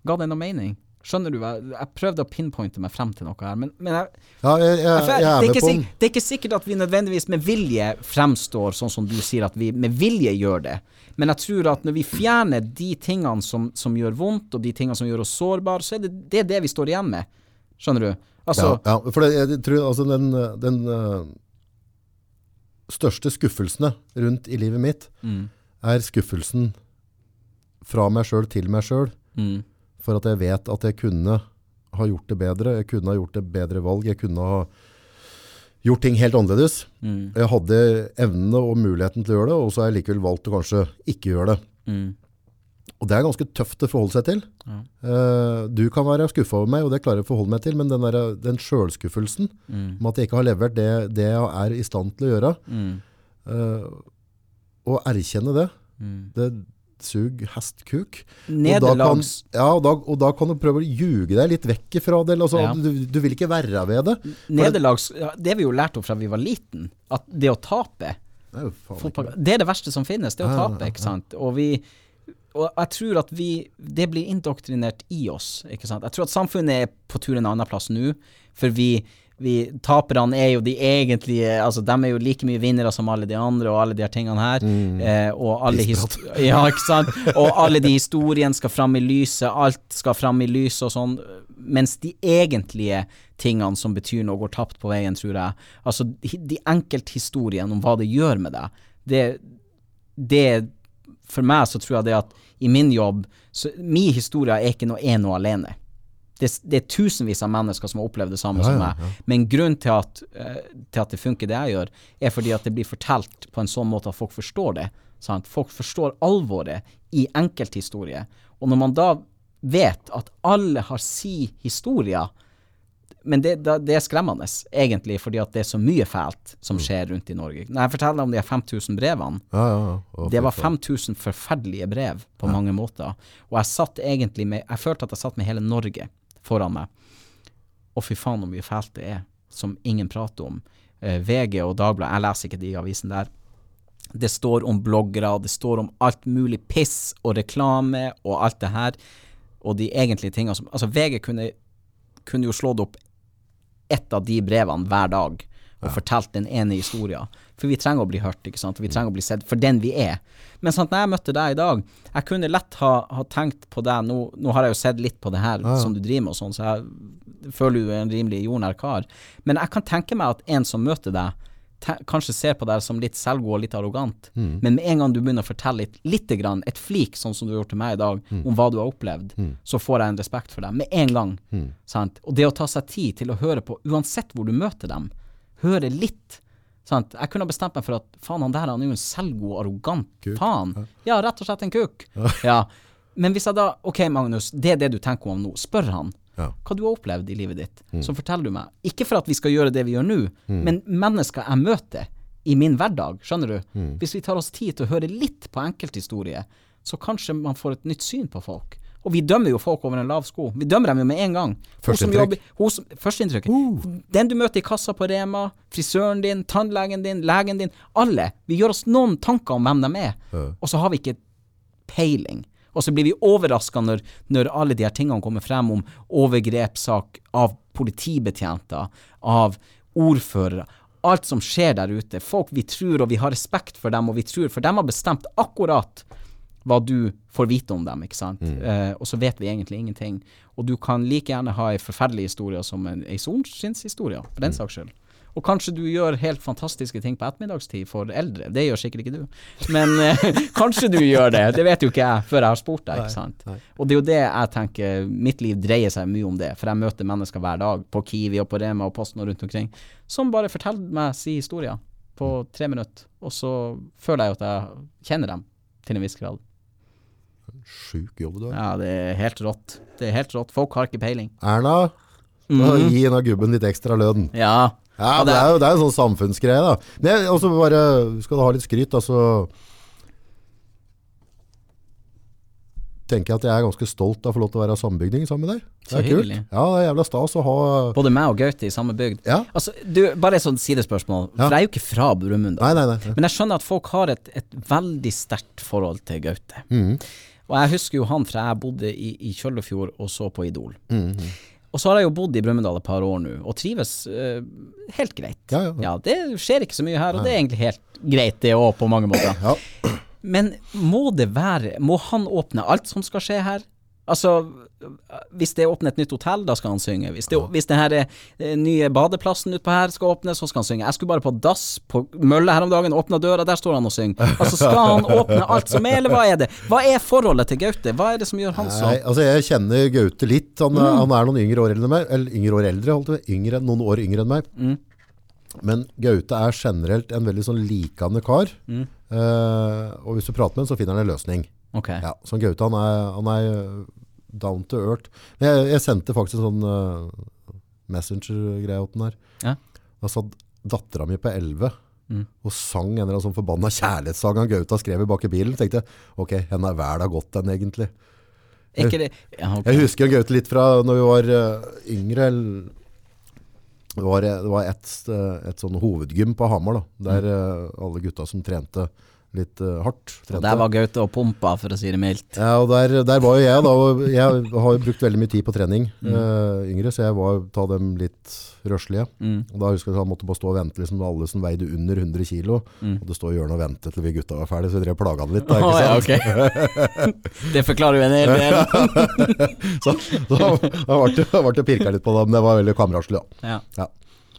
Ga det noe mening? Skjønner du hva Jeg prøvde å pinpointe meg frem til noe her, men, men jeg, Ja, jeg, jeg, jeg det, er med på den. det er ikke sikkert at vi nødvendigvis med vilje fremstår sånn som du sier at vi med vilje gjør det. Men jeg tror at når vi fjerner de tingene som, som gjør vondt, og de tingene som gjør oss sårbare, så er det det, er det vi står igjen med. Skjønner du? Altså, ja, ja, for det, jeg tror altså den, den eh, største skuffelsene rundt i livet mitt mm, er skuffelsen fra meg sjøl til meg sjøl, mm, for at jeg vet at jeg kunne ha gjort det bedre, jeg kunne ha gjort et bedre valg, jeg kunne ha gjort ting helt annerledes. mm, Jeg hadde evnene og muligheten til å gjøre det, og så har jeg likevel valgt å kanskje ikke gjøre det. mm, Og det er ganske tøft å forholde seg til. Ja. Uh, du kan være skuffa over meg, og det klarer jeg å forholde meg til, men den, der, den sjølskuffelsen mm, om at jeg ikke har levert det, det jeg er i stand til å gjøre, mm, uh, å erkjenne det, mm. det sug hestkuk. Og Nederlags... ja, og da, og da kan du prøve å ljuge deg litt vekk fra det. Altså, Ja. du, du vil ikke være ved det. Nederlags... Det vi jo lærte opp fra vi var liten, at det å tape Det er fotball. Det er det verste som finnes, det å tape, ikke sant. Og vi og jeg tror at vi Det blir indoktrinert i oss, ikke sant. Jeg tror at samfunnet er på tur en annen plass nå, for vi vi, Taperne er jo de egentlige Altså, de er jo like mye vinnere som alle de andre, og alle de her tingene her. Eh, og alle Ja. Og alle de historiene skal fram i lyset, alt skal fram i lyset og sånn. Mens de egentlige tingene som betyr noe, går tapt på veien, tror jeg. Altså, de, enkelthistoriene om hva det gjør med deg, det, det For meg så tror jeg det at i min jobb så, Min historie er ikke noe en og alene. Det, det er tusenvis av mennesker som har opplevd det samme Ja, som ja, meg. Men grunnen til at, eh, til at det funker det jeg gjør, er fordi at det blir fortalt på en sånn måte at folk forstår det. Sant? Folk forstår alvoret i enkelthistorier. Og når man da vet at alle har si historier, men det, det er skremmende, egentlig, fordi at det er så mye fælt som skjer rundt i Norge. Når jeg forteller om de her 5000 brevene, Ja, ja, ja. Det var 5000 forferdelige brev på mange måter. Og jeg satt egentlig med Jeg følte at jeg satt med hele Norge foran meg. Og fy faen så mye fælt det er, som ingen prater om. Eh, VG og Dagbladet, jeg leser ikke de avisene der. Det står om bloggere, det står om alt mulig piss og reklame og alt det her. Og de egentlige tingene som Altså, VG kunne, kunne jo slått opp ett av de brevene hver dag og fortalt den ene historien. For vi trenger å bli hørt, ikke sant. Vi trenger å bli sett for den vi er. Men sant, når jeg møtte deg i dag, jeg kunne lett ha, ha tenkt på deg nå, nå har jeg jo sett litt på det her som du driver med og sånn, så jeg føler du er en rimelig jordnær kar. Men jeg kan tenke meg at en som møter deg, kanskje ser på deg som litt selvgod og litt arrogant, men med en gang du begynner å fortelle litt, lite grann, et flik, sånn som du har gjort til meg i dag, om hva du har opplevd, så får jeg en respekt for deg. Med en gang. Sant? Og det å ta seg tid til å høre på, uansett hvor du møter dem, høre litt. Sant? Jeg kunne bestemt meg for at faen, han der han er jo en selvgod, arrogant faen. Ja, rett og slett en kuk. Ja. Men hvis jeg da Ok, Magnus, det er det du tenker om nå. Spør han Ja. hva du har opplevd i livet ditt. Så forteller du meg. Ikke for at vi skal gjøre det vi gjør nå, men mennesker jeg møter i min hverdag, skjønner du. Hvis vi tar oss tid til å høre litt på enkelthistorier, så kanskje man får et nytt syn på folk. Og vi dømmer jo folk over en lav sko. Vi dømmer dem jo med en gang. Førsteinntrykk. jobber- hun. Den du møter i kassa på Rema, frisøren din, tannlegen din, legen din. Alle. Vi gjør oss noen tanker om hvem de er, og så har vi ikke peiling. Og så blir vi overraska når, når alle de her tingene kommer frem om overgrepssak av politibetjenter, av ordførere. Alt som skjer der ute. Folk vi tror, og vi har respekt for dem, og vi tror, for dem har bestemt akkurat hva du får vite om dem, ikke sant. Eh, og så vet vi egentlig ingenting. Og du kan like gjerne ha ei forferdelig historie som en, ei solskinnshistorie, for den saks skyld. Og kanskje du gjør helt fantastiske ting på ettermiddagstid for eldre. Det gjør sikkert ikke du. Men eh, kanskje du gjør det. Det vet jo ikke jeg før jeg har spurt deg, ikke sant. Og det er jo det jeg tenker, mitt liv dreier seg mye om det. For jeg møter mennesker hver dag, på Kiwi og på Rema og Posten og rundt omkring, som bare forteller meg si historier på tre minutter. Og så føler jeg jo at jeg kjenner dem til en viss grad. Sjuk jobb du har. Ja, det er helt rått. Det er helt rått. Folk har ikke peiling. Erna, da gi en av gubben litt ekstra lønn. Ja. Ja, det er jo det er jo en sånn samfunnsgreie, da. Men også bare, skal du ha litt skryt, da, så tenker jeg at jeg er ganske stolt av å få lov til å være sambygding sammen med deg. Det Så er kult. Ja, det er jævla stas å ha Både meg og Gaute i samme bygd. Ja. Altså, du, bare et sånt sidespørsmål. Ja. For jeg er jo ikke fra Brumund. Men jeg skjønner at folk har et, et veldig sterkt forhold til Gaute. Mhm. Og jeg husker jo han fra jeg bodde i, i Kjøllefjord og så på Idol. Mhm. Og så har jeg jo bodd i Brumunddal et par år nå, og trives uh, helt greit. Ja, ja, ja. det skjer ikke så mye her, og det er egentlig helt greit det òg, på mange måter. Ja. Men må det være Må han åpne alt som skal skje her? Altså, hvis det åpner et nytt hotell, da skal han synge. Hvis, det, hvis den her eh, nye badeplassen utpå her skal åpne, så skal han synge. Jeg skulle bare på dass på Mølle her om dagen, åpna døra, der står han og synger. Altså, skal han åpne alt som er, eller hva er det? Hva er forholdet til Gaute? Hva er det som gjør han så Nei, altså jeg kjenner Gaute litt. Han, Mm. han er noen yngre år eldre enn meg. Eller yngre år eldre, holdt jeg. Yngre, noen år yngre enn meg. Mm. Men Gaute er generelt en veldig sånn likende kar. Mm. Uh, og hvis du prater med ham, så finner han en løsning. Ok. Ja, så Gaute han er, han er øh, down to earth. Jeg, jeg sendte faktisk en sånn uh, Messenger-greie til den her. Ja. Da satt dattera mi på 11 Mm. og sang en eller annen sånn forbanna kjærlighetssang han Gaute har skrevet bak i bilen. tenkte jeg, ok, henne er verda godt den egentlig. Jeg, ja, okay. Jeg husker Gaute litt fra når vi var uh, yngre. eller- Det var, det var et, et sånn hovedgym på Hamar, da, der øh, alle gutta som trente litt uh, hardt. Og Trente. der var Gaute og pumpa, for å si det mildt. Ja, og der, der var jo jeg da, og jeg har jo brukt veldig mye tid på trening Mm. uh, yngre, så jeg var ta dem litt røslige. Mm. Og da husker jeg at han måtte bare stå og vente liksom, alle som veide under 100 kilo, Mm. og det står i hjørnet og venter til vi gutta var ferdige, så vi drev og plaga han litt. Da, ikke ja, okay. ok. det forklarer jo en hel del. Så, så han ble, ble pirka litt på det, men det var veldig kameratslig da. Ja. Ja.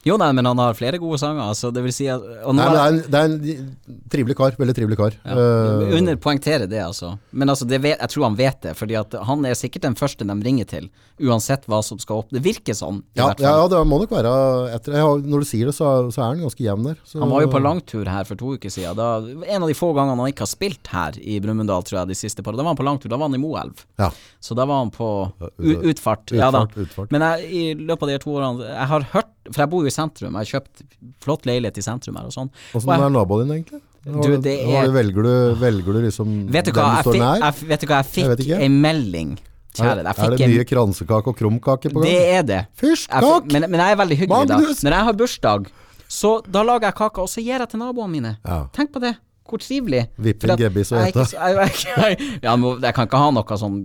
Jo, nei, men han har flere gode sanger, altså. Det vil si at Nei, det er- en, det er en trivelig kar, veldig trivelig kar. Ja, Uh, Underpoengtere det, altså. Men altså, det vet, jeg tror han vet det, fordi at han er sikkert den første de ringer til, uansett hva som skal opp. Det virker sånn, i ja, ja, ja, det må nok være etter, jeg Når du sier det, så, så er han ganske jevn der. Så, Han var jo på langtur her for to uker siden. Da, en av de få gangene han ikke har spilt her i Brumunddal, tror jeg, de siste par Da var han på langtur, da var han i Moelv. Ja. Så da var han på ut- utfart. Ja. Utfart, utfart. Men jeg, i løpet av de to årene Jeg har hørt For jeg bor jo i sentrum. Jeg har kjøpt flott leilighet i sentrum her og sånn. Åssen er naboen din egentlig? Du, det er- du- velger, du, velger du liksom Vet du den hva, du jeg står nær? jeg, vet du hva, jeg fikk ei melding. Kjære, jeg er det det en kransekake og krumkake på gang? Det er det. Fysj, men, men jeg er veldig hyggelig da. Magnus! Når jeg har bursdag, så da lager jeg kake, og så gir jeg til naboene mine. Ja. Tenk på det. Hvor trivelig. Vippe For at en gebbis og ete. Ja, jeg kan ikke ha noe sånn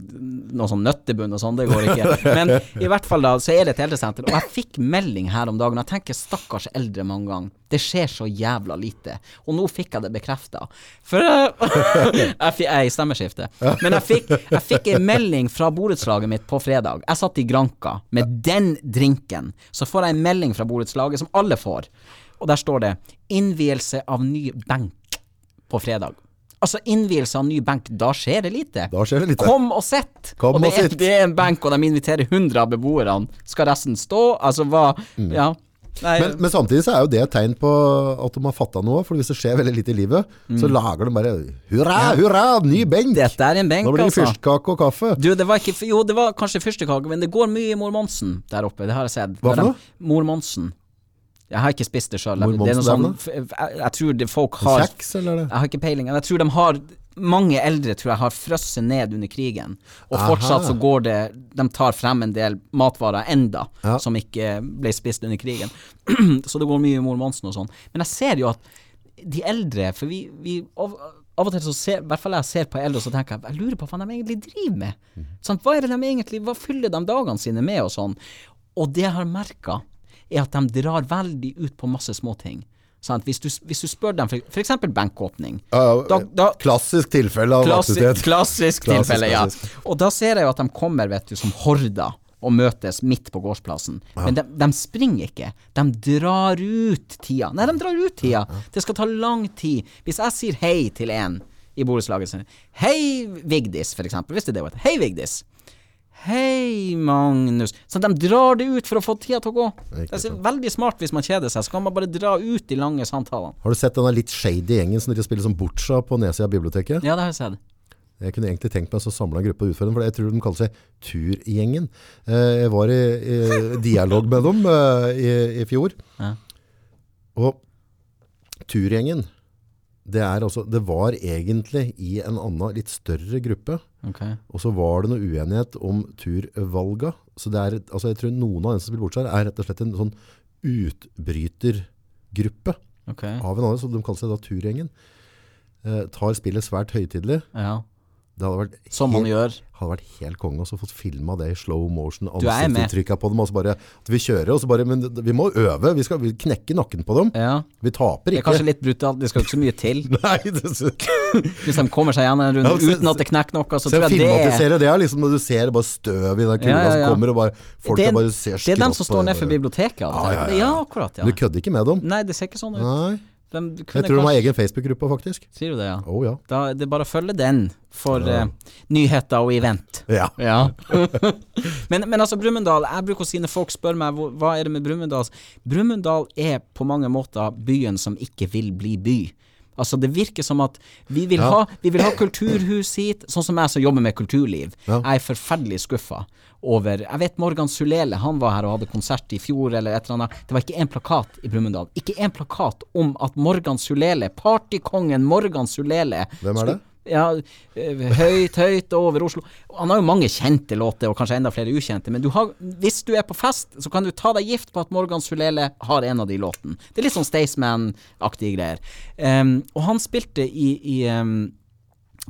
Noe sånn nøttebunn og sånn, det går ikke. Men i hvert fall da, så er det et eldresenter. Og jeg fikk melding her om dagen, og jeg tenker stakkars eldre mange ganger. Det skjer så jævla lite. Og nå fikk jeg det bekrefta. For eh, jeg, jeg er i stemmeskifte. Men jeg fikk, jeg fikk en melding fra borettslaget mitt på fredag. Jeg satt i Granka med den drinken. Så får jeg en melding fra borettslaget, som alle får. Og der står det 'innvielse av ny benk' på fredag. Altså innvielse av ny benk, da skjer det lite. Da skjer det lite. Kom og sett! Kom og det, og er, sitt. det er en benk, og de inviterer 100 av beboerne. Skal resten stå? Altså hva Ja. Nei, Mm. Men, men samtidig så er jo det et tegn på at de har fatta noe. For hvis det skjer veldig lite i livet, så lager de bare Hurra, hurra, ny benk! Mm. dette er en benk, Nå blir det altså. fyrstkake og kaffe. Du, det var ikke Jo, det var kanskje fyrstekake, men det går mye Mor Monsen der oppe. Det har jeg sett. Hva for noe? Mor Monsen. Jeg har ikke spist det sjøl. Sånn Jeg jeg tror det folk har Kjeks, eller er? Jeg har ikke peiling. Jeg tror de har mange eldre tror jeg har frosset ned under krigen, og Aha. fortsatt så går det De tar frem en del matvarer enda, Ja. som ikke ble spist under krigen. så det går mye mormonsen og sånn. Men jeg ser jo at de eldre For vi, vi av, av og til så ser, i hvert fall jeg ser på eldre, og så tenker jeg jeg lurer på hva de egentlig driver med. Sånn, Hva er det de egentlig, hva fyller de dagene sine med, og sånn. Og det jeg har merka, er at de drar veldig ut på masse småting. Sant? Hvis, du, hvis du spør dem, eksempel bankåpning. uh, Da, da, Klassisk tilfelle av Klassi aktivitet. klassisk Klassisk, tilfelle, ja. Og da ser jeg jo at de kommer, vet du, som horder og møtes midt på gårdsplassen. Men de, de springer ikke. De drar ut tida. Nei, de drar ut tida. Det skal ta lang tid. Hvis jeg sier hei til en i borettslaget sitt Hei, Vigdis, for eksempel. Hvis det er det hun heter. Hei, Vigdis. Hei, Magnus. Så de drar det ut for å få tida til å gå. Det er så veldig smart hvis man kjeder seg. Så kan man bare dra ut de lange samtalene. Har du sett denne litt shady gjengen som dere spiller som Boccia på nedsida av biblioteket? Ja, det har jeg sett. Jeg kunne egentlig tenkt meg å samle en gruppe og utføre dem, for jeg tror de kaller seg Turgjengen. Eh, Jeg var i, i dialog med dem eh, i, i fjor. Ja. Og Turgjengen, det, er altså, det var egentlig i en annen, litt større gruppe. Okay. Og så var det noe uenighet om turvalga. Så det er, altså jeg tror noen av dem som spiller bortsett er rett og slett en sånn utbrytergruppe okay. av en annen, så de kaller seg da Turgjengen. Eh, tar spillet svært høytidelig. Ja. Det hadde vært, Som man helt, gjør. hadde vært helt konge å få filma det i slow motion. Ansiktsuttrykka på dem. Og så bare, at vi kjører, og så bare Men vi må øve. Vi skal vi knekke nakken på dem. Ja. Vi taper ikke. Det er kanskje litt brutalt, det skal jo ikke så mye til. Nei, det, Hvis de kommer seg gjennom en runde Ja, uten at det knekker noe, så så tror jeg jeg det er filmatiserer det. er liksom når du ser bare støv i den kula Ja, som kommer, og bare folk det, bare ser det er dem som står nede ned for biblioteket. ja. akkurat. ja Du kødder ikke med dem? Nei, det ser ikke sånn ut. Nei. De Jeg tror tror de har egen Facebook-gruppe, faktisk. Sier du det, ja? Å ja. Da, det er bare å følge den for eh, nyheter og event. Ja. Ja. men, men altså, Brumunddal Jeg bruker å si når folk spør meg hva er det med Brumunddal Brumunddal er på mange måter byen som ikke vil bli by. Altså Det virker som at vi vil, Ja. ha, vi vil ha kulturhus hit, sånn som jeg som jobber med kulturliv. Ja. Jeg er forferdelig skuffa over Jeg vet Morgan Sulele, han var her og hadde konsert i fjor eller et eller annet. Det var ikke én plakat i Brumunddal. Ikke én plakat om at Morgan Sulele, partykongen Morgan Sulele Hvem er det? Ja, eh, høyt, høyt over Oslo. Han har jo mange kjente låter, og kanskje enda flere ukjente, men du har, hvis du er på fest, så kan du ta deg gift på at Morgan Sulele har en av de låtene. Det er litt sånn Staysman-aktige greier. Um, og han spilte i, i em,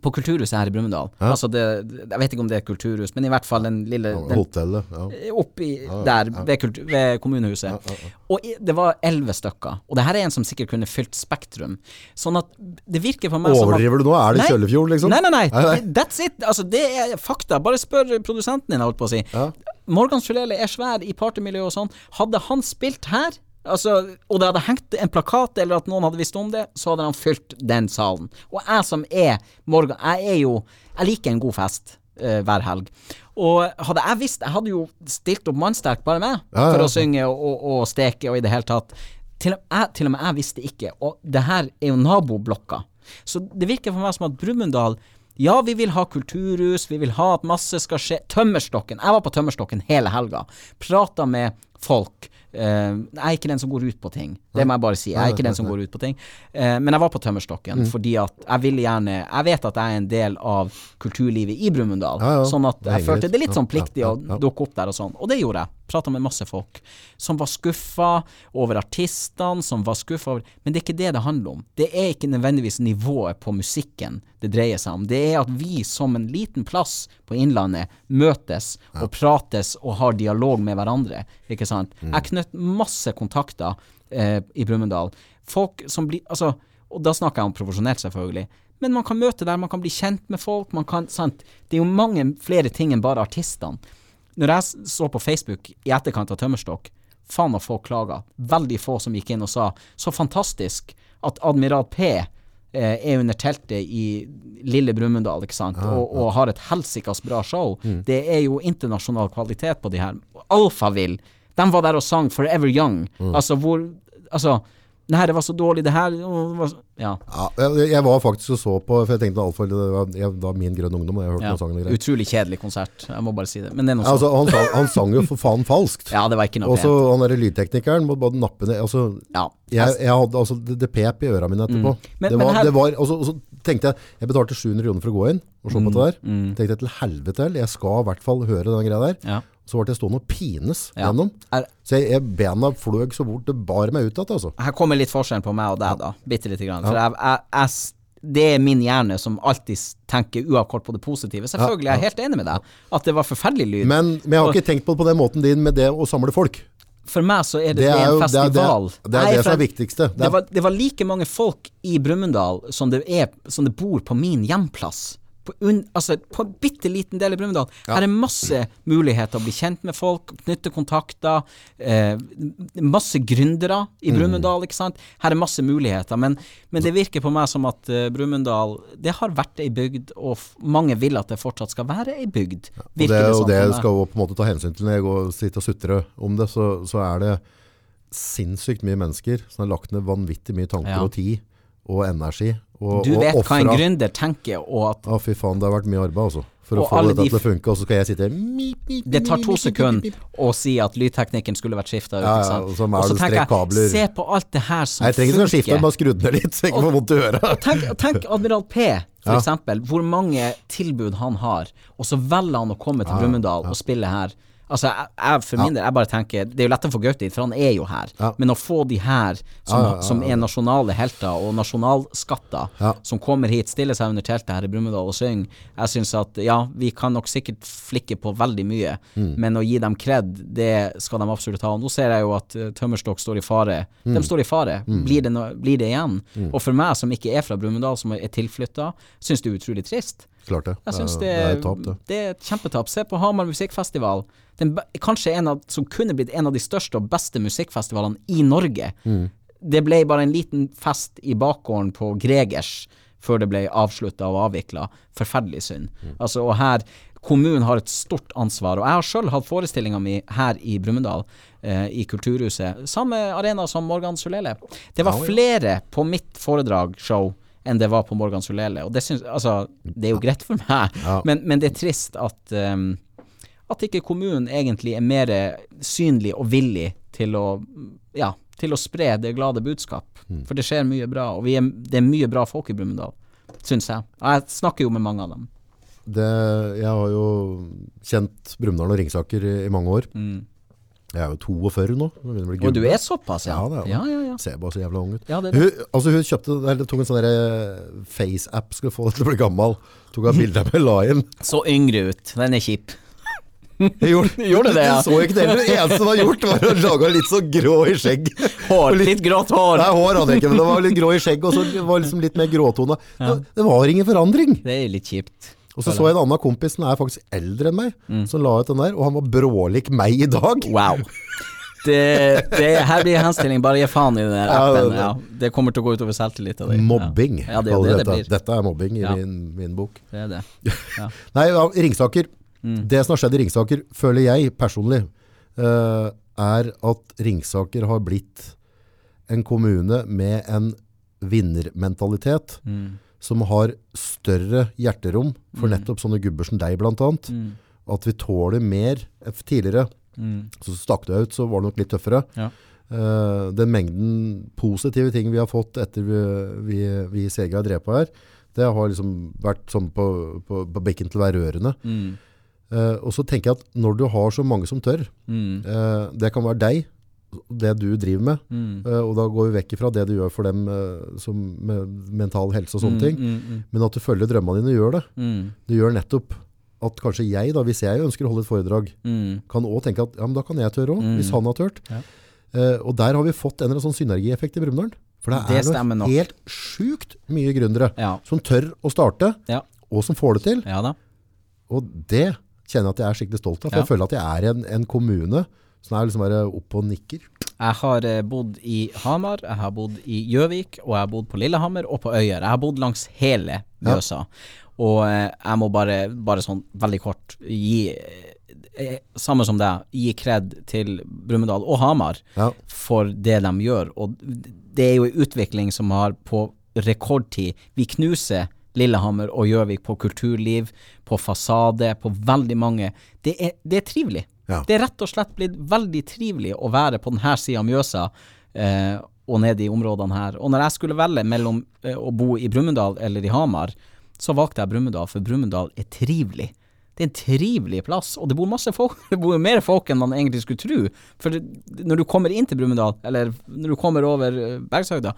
på Kulturhuset her i Brumunddal. Ja. Altså det, jeg vet ikke om det er kulturhus, men i hvert fall den lille den, Hotellet. Ja. oppi der, ved, kultur, ved kommunehuset. Og det var elleve stykker. Og det her er en som sikkert kunne fylt Spektrum. Sånn at det virker for meg Overdriver du nå? Er det Kjøllefjord, liksom? Nei, nei, nei. Nei, nei. That's it. Altså, det er fakta. Bare spør produsenten din, holdt på å si. Ja. Morgan Sulele er svær i partymiljøet og sånn. Hadde han spilt her, altså, og det hadde hengt en plakat, eller at noen hadde visst om det, så hadde han fylt den salen. Og jeg som er Morgan, jeg er jo Jeg liker en god fest. eh, hver helg. Og hadde jeg visst Jeg hadde jo stilt opp mannsterk, bare meg, Ja, ja, for å synge og, og, steke og i det hele tatt. Til og, jeg, til og med jeg visste ikke, og det her er jo naboblokka. Så det virker for meg som at Brumunddal ja, vi vil ha kulturhus, vi vil ha at masse skal skje. Tømmerstokken. Jeg var på Tømmerstokken hele helga. Prata med folk. Eh, jeg er ikke den som går ut på ting. Det må jeg bare si. Jeg er ikke den som går ut på ting. Eh, men jeg var på Tømmerstokken fordi at jeg ville gjerne Jeg vet at jeg er en del av kulturlivet i Brumunddal. Ja, ja. Sånn at jeg følte det er litt sånn pliktig å dukke opp der og sånn. Og det gjorde jeg. Prata med masse folk som var skuffa over artistene, som var skuffa over Men det er ikke det det handler om. Det er ikke nødvendigvis nivået på musikken det dreier seg om. Det er at vi som en liten plass på Innlandet møtes og prates og har dialog med hverandre. Ikke sant? Mm. Jeg knøt masse kontakter eh, i Brumunddal. Folk som blir Altså, og da snakker jeg om profesjonelt, selvfølgelig. Men man kan møte der, man kan bli kjent med folk. Man kan, sant? Det er jo mange flere ting enn bare artistene. Når jeg så på Facebook i etterkant av Tømmerstokk, faen og folk klaga. Veldig få som gikk inn og sa så fantastisk at Admiral P eh, er under teltet i lille Brumunddal, ikke sant, og, og har et helsikas bra show. Det er jo internasjonal kvalitet på de her. Alphaville, de var der og sang Forever Young. Altså hvor Altså, det var så dårlig, det her var så, Ja. Ja, jeg, var faktisk og så på, for jeg tenkte altfor det var, jeg, da min grønn ungdom, jeg hørte ja. noen sangen og greier. Utrolig kjedelig konsert, jeg må bare si det. Men det er noe Ja, altså, han, sang, han sang jo for faen falskt. Ja, det var ikke noe Og så pent. han derre lydteknikeren må bare nappe ned altså, Ja. jeg, jeg hadde, altså, det, det pep i øra mine etterpå. Mm. Men- det, var, her- det var, altså, så tenkte jeg, jeg betalte 700 kroner for å gå inn og se på det der. Tenkte jeg til helvete heller, jeg skal i hvert fall høre den greia der. Ja. Så ble jeg stående og pines Ja. gjennom. Så jeg, jeg bena fløg så bort, det bar meg ut igjen, altså. Her kommer litt forskjellen på meg og deg, da. Bitte lite grann. For jeg, jeg, jeg, det er min hjerne som alltid tenker uavkort på det positive. Selvfølgelig, jeg er helt enig med deg. At det var forferdelig lyd. Men, men jeg har ikke tenkt på det på den måten din med det å samle folk. For meg så er det, Det er en festival. det, er, det, det, er det som er viktigste. Det er, var, det var like mange folk i Brumunddal som som det bor på min hjemplass. På, un, altså, på en bitte liten del i Brumunddal. Her er masse muligheter å bli kjent med folk, knytte kontakter. Eh, masse gründere i Mm. Brumunddal, ikke sant. Her er masse muligheter. Men, men det virker på meg som at uh, Brumunddal Det har vært ei bygd, og mange vil at det fortsatt skal være ei bygd. og det, det, og det skal jo på en måte ta hensyn til når jeg går sitter og sutrer om det, så, så er det sinnssykt mye mennesker som har lagt ned vanvittig mye tanker Ja. og tid og energi. Og, Du og vet hva en gründer tenker, og at Ja, fy faen, det har vært mye arbeid, altså. For å få dette de til å funke, og så skal jeg sitte mip, mip, Det tar to sekunder å si at lydteknikken skulle vært skifta ut. Ja, ja, og så er Og så tenker jeg, se på alt det her som funker. Jeg trenger ikke å skifte, bare skru den ned litt, så jeg ikke får vondt i øret. Tenk, tenk Admiral P, for Ja. eksempel, hvor mange tilbud han har, og så velger han å komme til Brumunddal og spille her. Altså, jeg, jeg for min del, jeg bare tenker Det er jo lett å få Gaute dit, for han er jo her. Men å få de her, som, som er nasjonale helter og nasjonalskatter, som kommer hit, stiller seg under teltet her i Brumunddal og synger, jeg syns at ja, vi kan nok sikkert flikke på veldig mye, Mm. men å gi dem kred, det skal de absolutt ha. Og nå ser jeg jo at uh, Tømmerstokk står i fare. Mm. De står i fare. Blir, det no, blir det igjen? Og for meg som ikke er fra Brumunddal, som er tilflytta, syns det er utrolig trist. Klart det. Jeg synes det, det, er- det er tap, det. det er et kjempetap. Se på Hamar musikkfestival. Den, kanskje en av, som kunne blitt en av de største og beste musikkfestivalene i Norge. Mm. Det ble bare en liten fest i bakgården på Gregers før det ble avslutta og avvikla. Forferdelig synd. Mm. Altså, og her Kommunen har et stort ansvar, og jeg har sjøl hatt forestillinga mi her i Brumunddal, eh, i Kulturhuset. Samme arena som Morgan Sulele. Det var flere på mitt foredragsshow enn det var på Morgan Solele. Og det synes, Altså, det er jo greit for meg, Ja. men, men det er trist at um, at ikke kommunen egentlig er mer synlig og villig til å ja, til å spre det glade budskap. Mm. For det skjer mye bra, og vi er, det er mye bra folk i Brumunddal, syns jeg. Og jeg snakker jo med mange av dem. det. Jeg har jo kjent Brumunddal og Ringsaker i, i mange år. Jeg er jo 42 nå. Og du er såpass, ja? Ja, det er ja, ja, ja. Ser bare så jævla ung ut. Ja, det det. Hun, altså hun kjøpte, eller tok en sånn der face-app, skulle få det til å bli gammel. Tok av bilder med Lion. Så yngre ut. Den er kjip. Jeg gjorde, Gjorde det, ja. Du så ikke det heller. Det eneste som var gjort, var å lage litt så grå i skjegg. Hår. Litt- Litt grått hår. Nei, hår hadde jeg ikke, men det var litt grå i skjegg, og så var liksom litt mer gråtone. Det, det var ingen forandring. Det er litt kjipt. Og så så jeg en annen kompis som er faktisk eldre enn meg, Mm. som la ut den der, og han var brålik meg i dag. Wow. Det, det, her blir henstilling. Bare gi faen i den der appen. det- Ja, det kommer til å gå utover selvtilliten din. Mobbing, Ja, det det det dette. Dette er mobbing i min, min bok. Det er det. Ja. Nei, ja, Ringsaker. Mm. Det som har skjedd i Ringsaker, føler jeg personlig, uh, er at Ringsaker har blitt en kommune med en vinnermentalitet, Mm. Som har større hjerterom for nettopp sånne gubber som deg, blant annet. Mm. At vi tåler mer. Tidligere Mm. så stakk det ut, så var det nok litt tøffere. Ja. Uh, den mengden positive ting vi har fått etter vi, vi, vi i har drevet her, det har liksom vært sånn på, på, på bekken til å være rørende. Mm. Uh, og så tenker jeg at når du har så mange som tør, Mm. uh, det kan være deg, det du driver med, Mm. Uh, og da går vi vekk ifra det du gjør for dem uh, som med mental helse og sånne ting, Mm, mm, men at du følger drømmene dine og gjør det. mm, Det gjør nettopp at kanskje jeg, da, hvis jeg ønsker å holde et foredrag, mm. kan også tenke at ja, men da kan jeg tørre òg, Mm. hvis han har tørt. Ja. Uh, og der har vi fått en eller annen sånn synergieffekt i Brumunddal. For det, Det er noe helt sjukt mye gründere Ja. som tør å starte, Ja. og som får det til. ja. Og det kjenner jeg at jeg er skikkelig stolt av. For jeg føler at jeg er en, en kommune som er liksom bare oppe og nikker. Jeg har eh, bodd i Hamar, jeg har bodd i Gjøvik, og jeg har bodd på Lillehammer og på Øyer. Jeg har bodd langs hele Mjøsa. Og eh, jeg må bare, bare sånn veldig kort gi eh, Samme som deg, gi kred til Brumunddal og Hamar Ja. for det de gjør. Og det er jo en utvikling som har på rekordtid Vi knuser Lillehammer og Gjøvik på kulturliv, på fasade, på veldig mange. Det er, det er trivelig. Ja. Det er rett og slett blitt veldig trivelig å være på denne sida av Mjøsa. Eh, og nede i områdene her. Og når jeg skulle velge mellom eh, å bo i Brumunddal eller i Hamar, så valgte jeg Brumunddal, for Brumunddal er trivelig. Det er en trivelig plass, og det bor masse folk. Det bor jo mer folk enn man egentlig skulle tro. For når du kommer inn til Brumunddal, eller når du kommer over eh, Bergshøgda,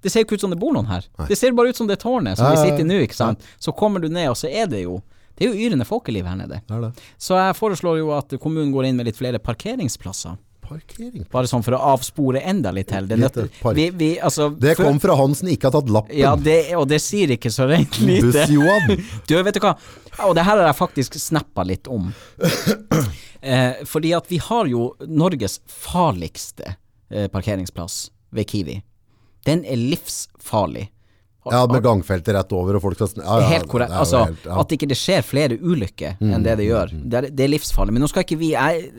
det ser jo ikke ut som det bor noen her. Det ser bare ut som det tårnet som vi sitter i nå, ikke sant. Så kommer du ned, og så er det jo Det er jo yrende folkeliv her nede. Det det. Så jeg foreslår jo at kommunen går inn med litt flere parkeringsplasser. Parkering. Bare sånn for å avspore enda litt til. Det, vi, vi, altså, Det kom fra han som ikke har tatt lappen. Ja, det, og det sier ikke så rent lite. Du, vet du hva? Og det her har jeg faktisk snappa litt om. Eh, fordi at vi har jo Norges farligste eh, parkeringsplass ved Kiwi. Den er livsfarlig. Ja, med gangfeltet rett over, og folk skal ja, ja, Helt korrekt. Altså, helt- ja. Mm, at ikke det skjer flere ulykker enn det det gjør. Det er, det er livsfarlig. Men nå skal ikke vi jeg,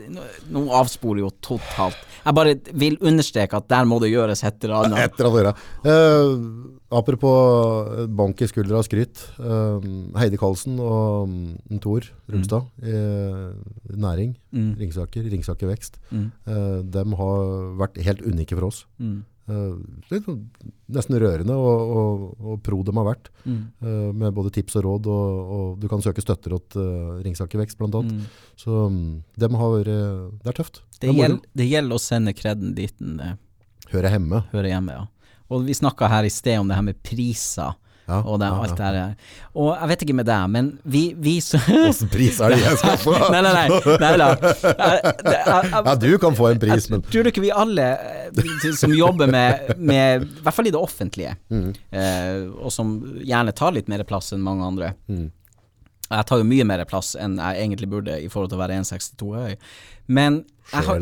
nå, avsporer jo totalt. Jeg bare vil understreke at der må det gjøres et eller annet. Et eller annet. Uh, apropos bank i skuldra og skryt. Uh, Heidi Karlsen og um, Tor Rugstad i eh, Næring, Mm. Ringsaker, Ringsaker Vekst, Mm. uh, de har vært helt unike for oss. Mm. Eh, litt sånn nesten rørende og, og, og pro de har vært, Mm. eh, med både tips og råd, og, og du kan søke støtter til uh, Ringsaker Vekst annet. Mm. Så de har det er tøft. Det, det, gjelder, det gjelder å sende kreden dit den eh, Hører hjemme. hører hjemme, ja. Og vi snakka her i sted om det her med priser. Ja, og det, alt det her. Og jeg vet ikke med deg, men vi, vi så Hvilken pris er det jeg skal få? Nei, nei, nei. nei da. Jeg- det- jeg- jeg- Ja, du kan få en pris, men Tror du ikke vi alle eh, som jobber med, med I hvert fall i det offentlige, Mm. eh, og som gjerne tar litt mer plass enn mange andre Mm. Jeg tar jo mye mer plass enn jeg egentlig burde i forhold til å være 1,62 høy. Men har,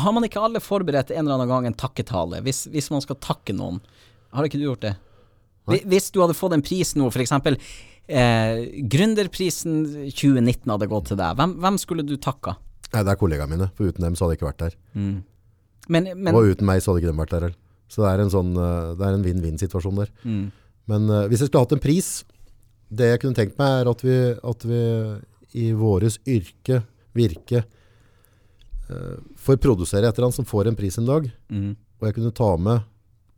har man ikke alle forberedt en eller annen gang en takketale, hvis, hvis man skal takke noen? Har ikke du gjort det? Hvi- Hvis du hadde fått en pris nå, eksempel eh, Gründerprisen 2019 hadde gått til deg, hvem, hvem skulle du takka? Nei, det er kollegaene mine, for uten dem så hadde jeg ikke vært der. Men, men Og uten meg så hadde ikke dem vært der heller. Så det er en sånn, eh, det en vinn-vinn-situasjon der. mm, Men uh, hvis jeg skulle hatt en pris, det jeg kunne tenkt meg er at vi, at vi i våres yrke, virke, uh, får produsere et eller annet som får en pris en dag, mm, og jeg kunne ta med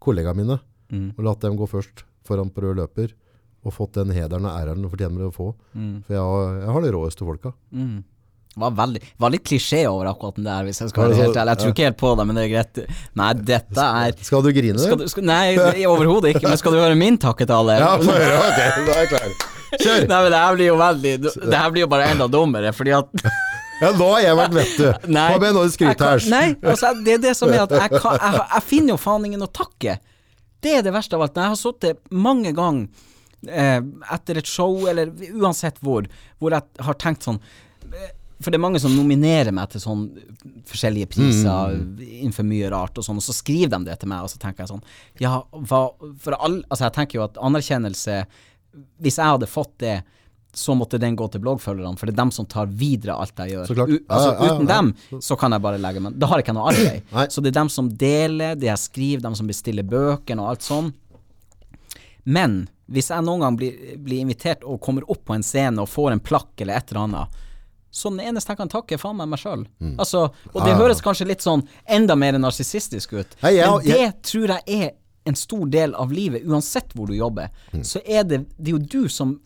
kollegaene mine mm, og latt dem gå først foran på rød løper, og fått den hederen og æren du fortjener å få. mm, For jeg har, jeg har de råeste folka. mm. Det var, veldig, var litt klisjé over akkurat den der, hvis jeg skal være helt ærlig. Jeg tror ikke helt på det, men det er greit. Nei, dette er Skal du grine? skal du, skal, Nei, overhodet ikke. Men skal du høre min takketale? Ja, få høre. Ok, da er jeg klar. Kjør! Nei, men det her blir jo veldig Det her blir jo bare enda dummere, fordi at Ja, nå har jeg vært vettu. Med når du jeg skryter her? Nei, altså, det er det som er at jeg, kan, jeg, jeg finner jo faen ingen å takke. Det er det verste av alt. Når jeg har sittet mange ganger eh, etter et show, eller uansett hvor, hvor jeg har tenkt sånn eh, For det er mange som nominerer meg til sånn forskjellige priser innenfor mye rart og sånn, og så skriver de det til meg, og så tenker jeg sånn Ja, hva For all Altså, jeg tenker jo at anerkjennelse Hvis jeg hadde fått det så måtte den gå til bloggfølgerne, for det er dem som tar videre alt jeg gjør. U altså, Ja, ja, ja, uten dem så kan jeg bare legge meg Da har jeg ikke noe arbeid. Nei. så det er dem som deler, det jeg skriver, dem som bestiller bøkene og alt sånn. Men hvis jeg noen gang blir, blir invitert og kommer opp på en scene og får en plakk eller et eller annet, så den eneste jeg kan takke, er faen meg meg sjøl. Altså, og det Mm. Ja. høres kanskje litt sånn enda mer narsissistisk ut, Nei, jeg- men det jeg- tror jeg er en stor del av livet, uansett hvor du jobber. Mm. Så er det, det er jo du som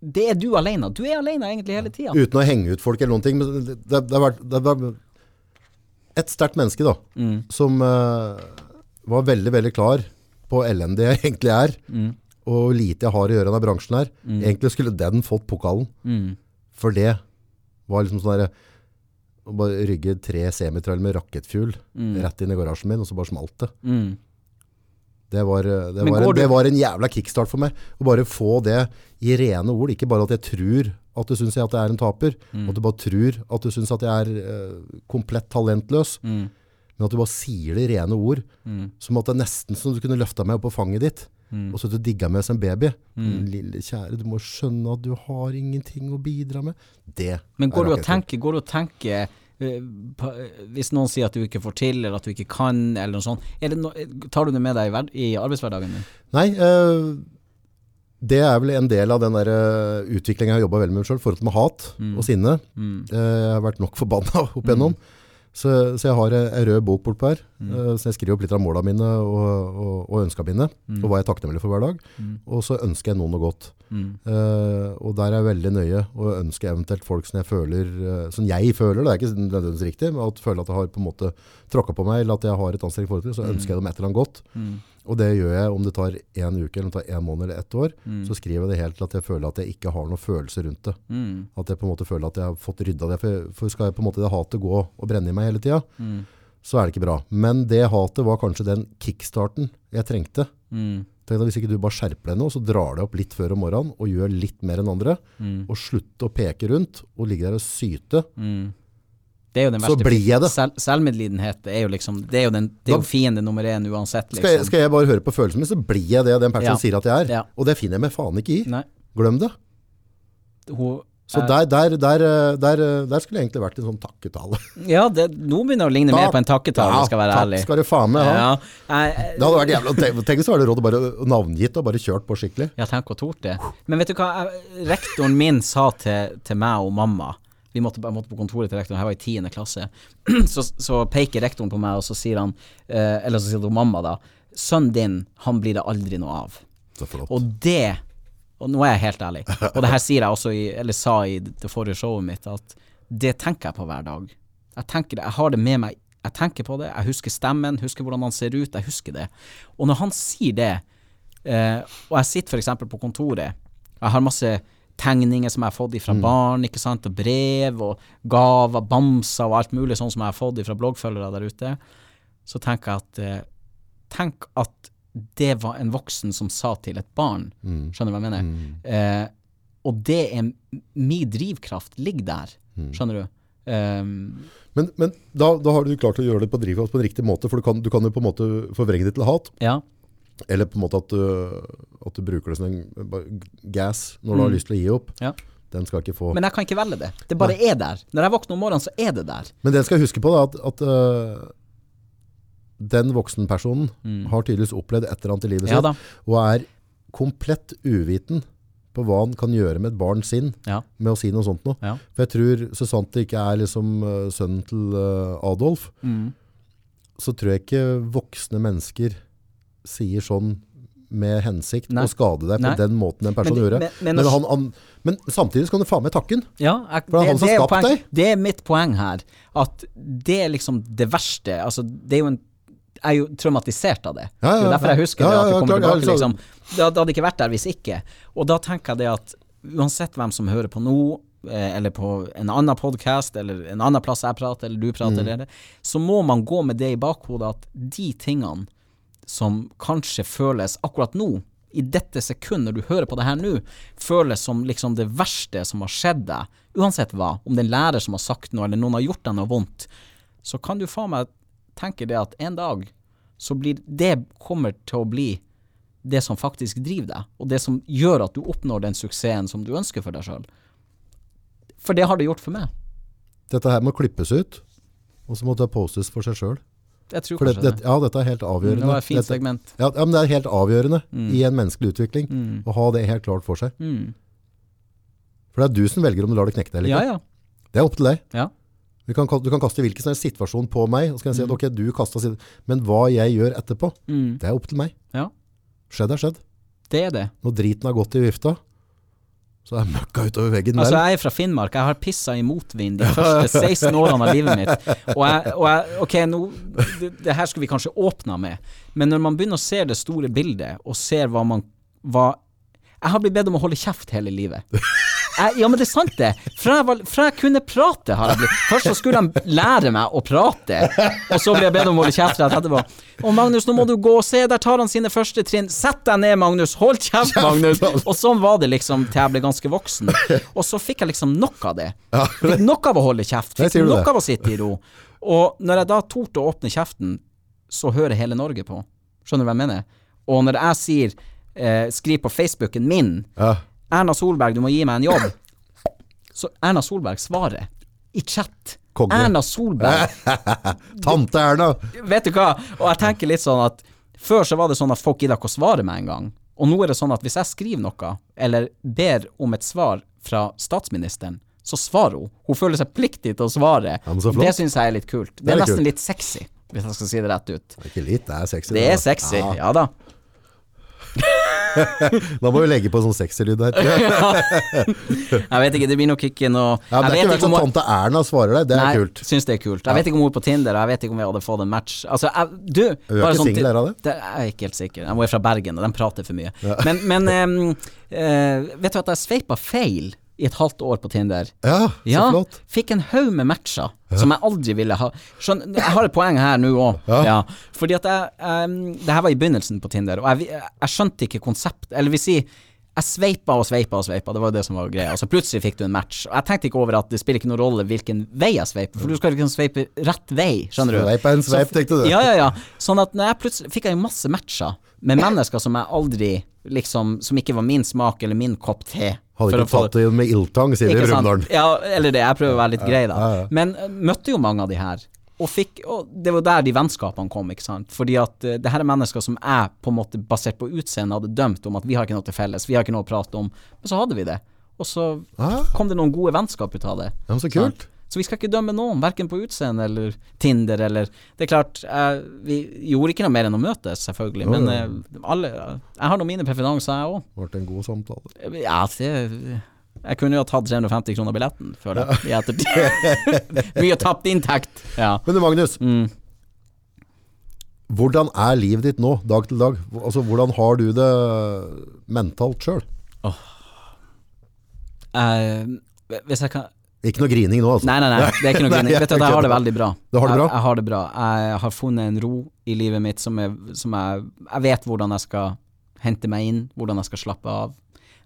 Det er du alene. Du er alene egentlig hele tida. Uten å henge ut folk eller noen ting. Men det, det, har vært, det har vært et sterkt menneske da, Mm. som uh, var veldig, veldig klar på elendig jeg egentlig er, Mm. og lite jeg har å gjøre i denne bransjen her. Egentlig skulle den fått pokalen. Mm. For det var liksom sånn der, å bare rygge tre semitrailer med rakettfuel rett inn i garasjen min, og så bare smalt det. Mm. Det var, det, var du- det var en jævla kickstart for meg. Å bare få det i rene ord. Ikke bare at jeg tror at du syns jeg at jeg er en taper, Mm. at du bare tror at du syns at jeg er uh, komplett talentløs, Mm. men at du bare sier det i rene ord. Mm. Som at det er nesten som du kunne løfta meg opp på fanget ditt, Mm. og så at du digga meg som baby. Lille kjære, du må skjønne at du har ingenting å bidra med. Det Men går er du og tenker, går du og tenker eh, eh, Hvis noen sier at du ikke får til, eller at du ikke kan, eller noe sånt, no, tar du det med deg i, i arbeidshverdagen din? Nei, eh, det er vel en del av den der utviklinga jeg har jobba veldig med selv, forhold med hat og sinne. Mm. Eh, jeg har vært nok forbanna opp igjennom. Så, så jeg har ei rød bok bortpå her, Mm. eh, så jeg skriver opp litt av måla mine og, og, og ønska mine, Mm. og hva jeg er takknemlig for hver dag. Og så ønsker jeg noen noe godt. Mm. Eh, og der er jeg veldig nøye, og ønsker eventuelt folk som jeg føler, eh, som jeg føler, det er ikke nødvendigvis riktig, men at føler at jeg har på en måte tråkka på meg, eller at jeg har et anstrengt forhold til, så ønsker jeg dem et eller annet godt. Mm. Og det gjør jeg om det tar en uke, eller om det tar en måned eller ett år, Mm. så skriver jeg det helt til at jeg føler at jeg ikke har noen følelse rundt det. Mm. At jeg på en måte føler at jeg har fått rydda det. For, for skal jeg på en måte det hatet gå og brenne i meg hele tida, Mm. Så er det ikke bra. Men det hatet var kanskje den kickstarten jeg trengte. Mm. Tenk deg Hvis ikke du bare skjerper deg nå, så drar det opp litt før om morgenen og gjør litt mer enn andre, Mm. og slutter å peke rundt og ligge der og syte, Mm. Det er jo den så blir jeg det. Selv, selvmedlidenhet er jo liksom Det er jo, den, det er jo fiende nummer én uansett, Skal jeg, liksom. skal jeg bare høre på følelsen min, så blir jeg det den personen Ja. sier at jeg er. Ja. Og det finner jeg meg faen ikke i. Nei. Glem det. Hun, Så eh, der, der, der, eh, der, eh, skulle jeg egentlig vært en sånn takketale. Ja, det, nå begynner det å ligne mer på en takketale, skal jeg være takk ærlig. skal du faen meg ha. Ja, Det hadde vært jævla Tenk tenk hvis du hadde råd å bare navngitt og bare kjørt på skikkelig. Ja, tenk å tort det. Men vet du hva, rektoren min sa til, til meg og mamma Vi måtte, måtte på kontoret til rektoren, jeg var i tiende klasse. Så, så peker rektoren på meg, og så sier han eh, Eller så sier hun mamma, da. Sønnen din, han blir det aldri noe av. Og det Og nå er jeg helt ærlig, og det her sier jeg også i, eller sa i det forrige showet mitt, at det tenker jeg på hver dag. Jeg tenker det, jeg har det med meg, jeg tenker på det, jeg husker stemmen, husker hvordan han ser ut, jeg husker det. Og når han sier det, eh, og jeg sitter eksempel på kontoret, jeg har masse tegninger som jeg har fått fra barn, ikke sant, og brev og gaver, bamser og alt mulig sånn som jeg har fått fra bloggfølgere der ute, så tenker jeg at eh, Tenk at det var en voksen som sa til et barn. Skjønner du hva jeg mener? Eh, og det er Min drivkraft ligger der. Skjønner du? Um, Men, men da, da har du klart å gjøre det på drivkraft på en riktig måte, for du kan, du kan jo på en måte forvrenge det til hat, ja. eller på en måte at du, at du bruker det som en gas når du har lyst til å gi opp. ja. Den skal ikke få... Men jeg kan ikke velge det. Det bare er der. Når jeg våkner om morgenen, så er det der. Men det jeg skal huske på da, at, at øh, den voksenpersonen har tydeligvis opplevd et eller annet i livet Mm. Ja sitt, og er komplett uviten på hva han kan gjøre med et barn sin Ja. med å si noe sånt noe. Ja. For jeg tror, så sant det ikke er liksom uh, sønnen til uh, Adolf, Mm. så tror jeg ikke voksne mennesker sier sånn med hensikt Nei. å skade deg på Nei. den måten en person Men- gjør. men- Men, men han, han, men samtidig så kan du faen meg takke. Ja, jeg, For det er han som er har skapt deg. Det er mitt poeng her. At det er liksom det verste. Altså, det er jo en jeg er jo traumatisert av det. Ja, ja, det er derfor jeg husker det. At det kommer tilbake, liksom. Det, hadde ikke vært der hvis ikke. Og da tenker jeg det at uansett hvem som hører på nå, eh, eller på en annen podkast, eller en annen plass jeg prater, eller du prater, Mm. eller så må man gå med det i bakhodet at de tingene som kanskje føles akkurat nå, i dette sekund når du hører på det her nå, føles som liksom det verste som har skjedd deg, uansett hva, om det er en lærer som har sagt noe, eller noen har gjort deg noe vondt, så kan du faen meg tenke det at en dag så blir det kommer til å bli det som faktisk driver deg, og det som gjør at du oppnår den suksessen som du ønsker for deg sjøl. For det har det gjort for meg. Dette her må klippes ut, og så må det postes for seg sjøl. Jeg tror For det, det, ja, dette er helt avgjørende. Det var et fint Dette- segment. Ja, ja, men det er helt avgjørende i en menneskelig utvikling å ha det helt klart for seg. Mm. For det er du som velger om du lar det knekke deg eller Ja, ja. Det er opp til deg. Ja. Du kan, du kan kaste hvilken som helst situasjon på meg, og så kan jeg si at ok, du kasta men hva jeg gjør etterpå, Mm. det er opp til meg. Ja. Skjedd er skjedd. Det er det. Når driten har gått i vifta, så er møkka utover veggen Altså, der. jeg er fra Finnmark. Jeg har pissa i motvind de første 16 årene av livet mitt. Og jeg, og jeg Ok, nå det, det her skulle vi kanskje åpna med, men når man begynner å se det store bildet, og ser hva man hva, Jeg har blitt bedt om å holde kjeft hele livet. Jeg, ja, men det er sant, det. Fra jeg, var, fra jeg kunne prate, har jeg blitt Først så skulle de lære meg å prate, og så ble jeg bedt om å holde kjeft rett etterpå. Å, Magnus, nå må du gå og se, der tar han sine første trinn. Sett deg ned, Magnus. Hold kjeft, Magnus. Og sånn var det liksom til jeg ble ganske voksen. Og så fikk jeg liksom nok av det. Fikk nok av å holde kjeft. Fikk nok av å sitte i ro. Og når jeg da torde å åpne kjeften, så hører hele Norge på. Skjønner du hva jeg mener? Og når jeg sier, eh, skriv på Facebooken min, Ja. Erna Solberg, du må gi meg en jobb. Så Erna Solberg svarer i chat. Konge. Erna Solberg. Tante Erna! Vet du hva? Og jeg tenker litt sånn at før så var det sånn at folk gidda ikke å svare meg engang. Og nå er det sånn at hvis jeg skriver noe, eller ber om et svar fra statsministeren, så svarer hun. Hun føler seg pliktig til å svare. Ja, det syns jeg er litt kult. Det er er, litt nesten kult. litt sexy, hvis jeg skal si det rett ut. Det er ikke litt, det er sexy. Det da. er sexy, Ja, ja da. da må vi legge på sånn sexy lyd her. jeg. Vet ikke, det blir nok ikke noe Ja, det er ikke verst om at tante Erna svarer deg, det er Nei, kult. syns det er kult. Jeg vet ikke om hun er på Tinder, jeg vet ikke om vi hadde fått en match. Altså, jeg, du Er ikke sånn single til- her det? Jeg er ikke helt sikker. Hun er fra Bergen, og de prater for mye. Men, men um, uh, vet du at jeg sveipa feil i et halvt år på Tinder? Ja, så Ja, flott. fikk en haug med matcher som jeg aldri ville ha. Skjøn, jeg har et poeng her nå òg. Ja. Ja. Fordi at jeg um, Det her var i begynnelsen på Tinder, og jeg, jeg skjønte ikke konsept Eller vil si jeg sveipa og sveipa og sveipa, det var jo det som var greia. Så plutselig fikk du en match. Og jeg tenkte ikke over at det spiller ikke noen rolle hvilken vei jeg sveiper, for du skal ikke sveipe rett vei, skjønner du. Sveip er en sveip, tenkte du. Ja, ja, ja. Sånn at når jeg plutselig fikk jeg masse matcher med mennesker som jeg aldri liksom Som ikke var min smak eller min kopp te. Hadde ikke tatt det med ildtang, sier vi i? Brumunddal. Ja, eller det. Jeg prøver å være litt grei, da. ja, ja. Men uh, møtte jo mange av de her. Og fikk, og det var der de vennskapene kom, ikke sant. Fordi at uh, det her er mennesker som jeg, på en måte basert på utseende, hadde dømt om at vi har ikke noe til felles, vi har ikke noe å prate om. Men så hadde vi det. Og så Ah. kom det noen gode vennskap ut av det. Ja, men så kult. Sant? Så vi skal ikke dømme noen, verken på utseende eller Tinder eller Det er klart, jeg, vi gjorde ikke noe mer enn å møtes, selvfølgelig, men ja. eh, alle Jeg har nå mine preferanser, jeg òg. Ble en god samtale. Ja, det Jeg kunne jo ha tatt 350 kroner billetten, føler jeg, i ettertid. Mye tapt inntekt. Ja. Men du Magnus, Mm. hvordan er livet ditt nå, dag til dag? Altså, hvordan har du det mentalt sjøl? Eh, hvis jeg kan Ikke noe grining nå, altså. Nei, nei, nei, det er ikke noe grining. Vet du jeg har det veldig bra. Du har det bra? Jeg, jeg har det bra. Jeg har funnet en ro i livet mitt som, jeg, som jeg Jeg vet hvordan jeg skal hente meg inn, hvordan jeg skal slappe av.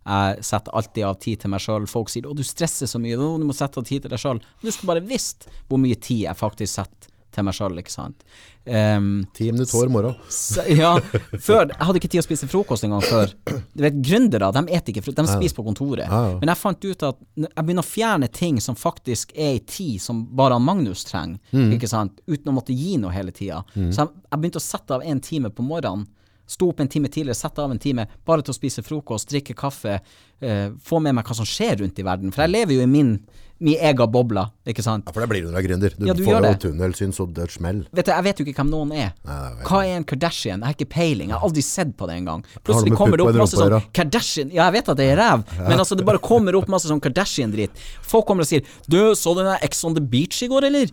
Jeg setter alltid av tid til meg sjøl. Folk sier 'Å, du stresser så mye', du må sette av tid til deg sjøl. Du skulle bare visst hvor mye tid jeg faktisk setter til meg sjøl, ikke sant. Um, Ti minutter hver morgen. ja, før Jeg hadde ikke tid å spise frokost engang før. Du vet, Gründere de et ikke frokost, de spiser på kontoret. Ja, ja. Men jeg fant ut at jeg begynner å fjerne ting som faktisk er i tid som bare Magnus trenger, Mm. ikke sant? uten å måtte gi noe hele tida. Så jeg, jeg begynte å sette av en time på morgenen. Sto opp en time tidligere, sette av en time bare til å spise frokost, drikke kaffe, eh, få med meg hva som skjer rundt i verden. For jeg lever jo i min, min egen boble, ikke sant. Ja, for det blir du når du er gründer. Du, Ja, du får jo tunnelsyn så det smell. Vet du, Jeg vet jo ikke hvem noen er. Nei, Hva er en Kardashian? Jeg har ikke peiling. Jeg har aldri sett på det engang. Plutselig det kommer det opp masse sånn Kardashian Ja, jeg vet at det er ræv, men altså det bare kommer opp masse sånn Kardashian-dritt. Folk kommer og sier 'Du, så du den der Ex on the Beach i går, eller?'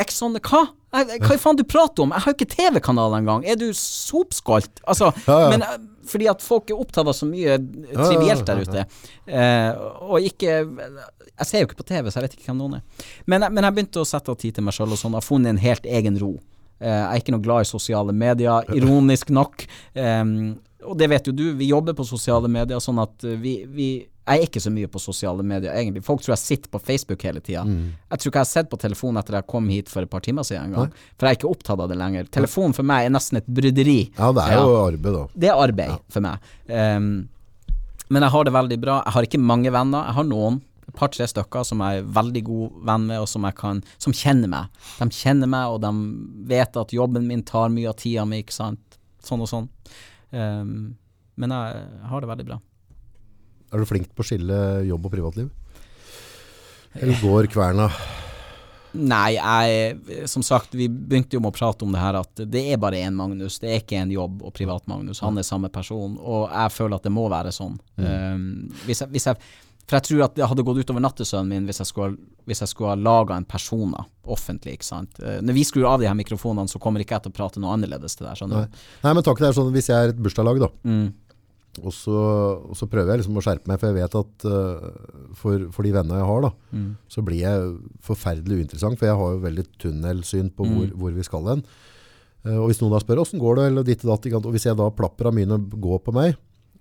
Ex on the Hva? Hva faen du prater om? Jeg har jo ikke TV-kanal engang. Er du sopskolt? Altså, Ja, ja. men eh, fordi at folk er opptatt av så mye trivielt der ute. Eh, og ikke Jeg ser jo ikke på TV, så jeg vet ikke hvem noen er. Men, men jeg begynte å sette av tid til meg sjøl og sånn. Har funnet en helt egen ro. Eh, jeg er ikke noe glad i sosiale medier, ironisk nok. Eh, og det vet jo du, vi jobber på sosiale medier, sånn at eh, vi, vi Jeg er ikke så mye på sosiale medier, egentlig. Folk tror jeg sitter på Facebook hele tida. Mm. Jeg tror ikke jeg har sett på telefonen etter jeg kom hit for et par timer siden engang. For jeg er ikke opptatt av det lenger. Telefonen for meg er nesten et bryderi. Ja, det er jo arbeid, da. Det er arbeid for meg. Um, men jeg har det veldig bra. Jeg har ikke mange venner. Jeg har noen, et par-tre stykker som jeg er veldig god venn med, og som kan Som kjenner meg. De kjenner meg, og de vet at jobben min tar mye av tida mi, ikke sant. Sånn og sånn. Um, men jeg har det veldig bra. Er du flink på å skille jobb og privatliv? Eller går kverna? Nei, jeg Som sagt, vi begynte jo med å prate om det her at det er bare én Magnus. Det er ikke en jobb og privat-Magnus. Han er samme person, og jeg føler at det må være sånn. Um, hvis jeg, hvis jeg, for jeg tror at det hadde gått utover nattesøvnen min hvis jeg skulle, hvis jeg skulle ha laga en persona offentlig, ikke sant. Uh, når vi skrur av de her mikrofonene, så kommer ikke jeg til å prate noe annerledes til deg, du. Nei, men takken er sånn hvis jeg er et bursdagslag, da. Mm. Og så, og så prøver jeg liksom å skjerpe meg, for jeg vet at uh, for, for de vennene jeg har, da, Mm. så blir jeg forferdelig uinteressant, for jeg har jo veldig tunnelsyn på hvor, Mm. hvor vi skal hen. Uh, og hvis noen da spør, hvordan går det, eller ditt og datt, og hvis jeg da plapper av mine går på meg,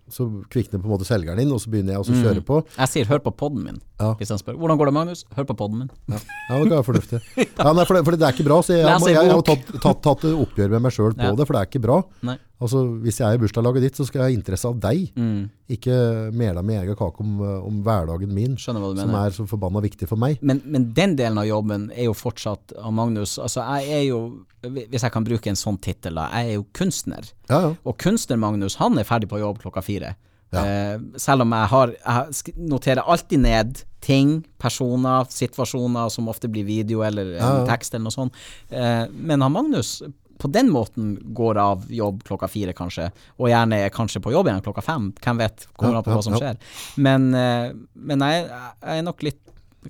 så kvikner på en måte selgeren inn, og så begynner jeg å kjøre på. Jeg sier 'hør på podden min', Ja. hvis han spør 'hvordan går det, Magnus'? Hør på podden min. Ja, det er fornuftig. Ja, nei, for, det, for det er ikke bra, så jeg, jeg, jeg, jeg har tatt, tatt, tatt oppgjør med meg selv på Ja. det, for det er ikke bra. Nei. Altså, hvis jeg er i bursdagslaget ditt, så skal jeg ha interesse av deg, Mm. ikke mela mi egen kake om, eh, om hverdagen min, som er så forbanna viktig for meg. Men, men den delen av jobben er jo fortsatt av Magnus. Altså, jeg er jo, hvis jeg kan bruke en sånn tittel, da, jeg er jo kunstner. Ja, ja. Og kunstner Magnus, han er ferdig på jobb klokka fire. Ja. Eh, selv om jeg har Jeg noterer alltid ned ting, personer, situasjoner som ofte blir video eller Ja, ja. tekst eller noe sånt. Eh, men han Magnus på den måten går av jobb klokka fire, kanskje, og gjerne er kanskje på jobb igjen klokka fem. Hvem vet? Kommer an på hva som skjer. Men, eh, men jeg, jeg er nok litt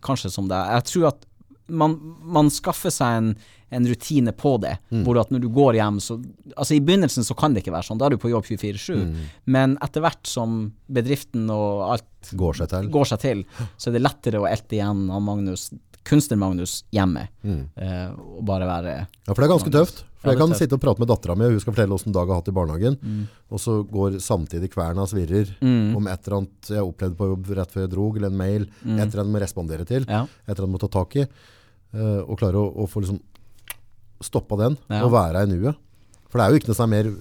kanskje som deg. Jeg tror at man, man skaffer seg en, en rutine på det, Mm. hvor at når du går hjem så Altså I begynnelsen så kan det ikke være sånn, da er du på jobb 24-7, Mm. men etter hvert som bedriften og alt Går seg til. går seg til, så er det lettere å elte igjen han Magnus, kunstner-Magnus hjemme, eh, og bare være Ja, for det er ganske tøft. For Ja, jeg kan tøft. sitte og prate med dattera mi, og hun skal fortelle åssen dag jeg har hatt i barnehagen. Og så går samtidig kverna svirrer om et eller annet jeg opplevde på jobb rett før jeg drog, eller en mail, et eller annet må respondere til, Ja. et eller annet må ta tak i. eh, og klare å, å få liksom stoppa den, Ja. og være i nuet. For det er jo ikke noe som er mer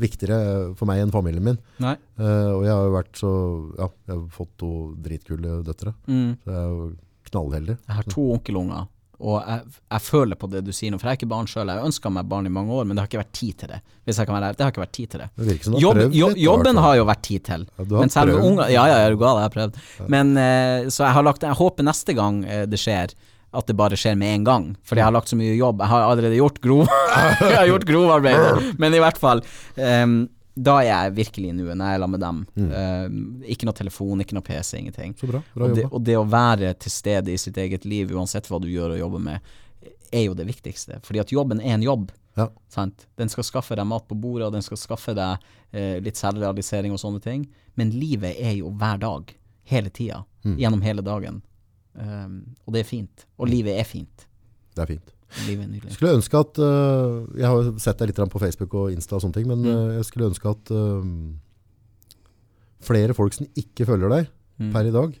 viktigere for meg enn familien min. Nei. Eh, og jeg har jo vært så Ja, jeg har fått to dritkule døtre. Mm. Så jeg er jo knallheldig. Jeg har to onkelunger, og jeg, jeg føler på det du sier nå, for jeg er ikke barn sjøl. Jeg ønska meg barn i mange år, men det har ikke vært tid til det. Hvis jeg kan være ærlig, det har ikke vært tid til det. Det som du Jobb, litt, jobben har jo vært tid til. Ja, du har men selv prøvd. unger Ja, ja, er gal, jeg har prøvd. Men eh, så jeg har lagt Jeg håper neste gang eh, det skjer, at det bare skjer med en gang. Fordi jeg har lagt så mye jobb. Jeg har allerede gjort grov Jeg har gjort grovarbeidet. Men i hvert fall ehm, da er jeg virkelig i nuet når jeg er sammen med dem. Ehm, ikke noe telefon, ikke noe PC, ingenting. Så bra. Bra Og det, og det å være til stede i sitt eget liv, uansett hva du gjør og jobber med, er jo det viktigste. Fordi at jobben er en jobb. Ja. Sant? Den skal skaffe deg mat på bordet, og den skal skaffe deg uh, litt selvrealisering og sånne ting. Men livet er jo hver dag. Hele tida. Mm. Gjennom hele dagen. Um, og det er fint. Og livet er fint. Det er fint. Skulle ønske at uh, Jeg har sett deg litt på Facebook og Insta og sånne ting, men Mm. uh, jeg skulle ønske at uh, flere folk som ikke følger deg Mm. per i dag,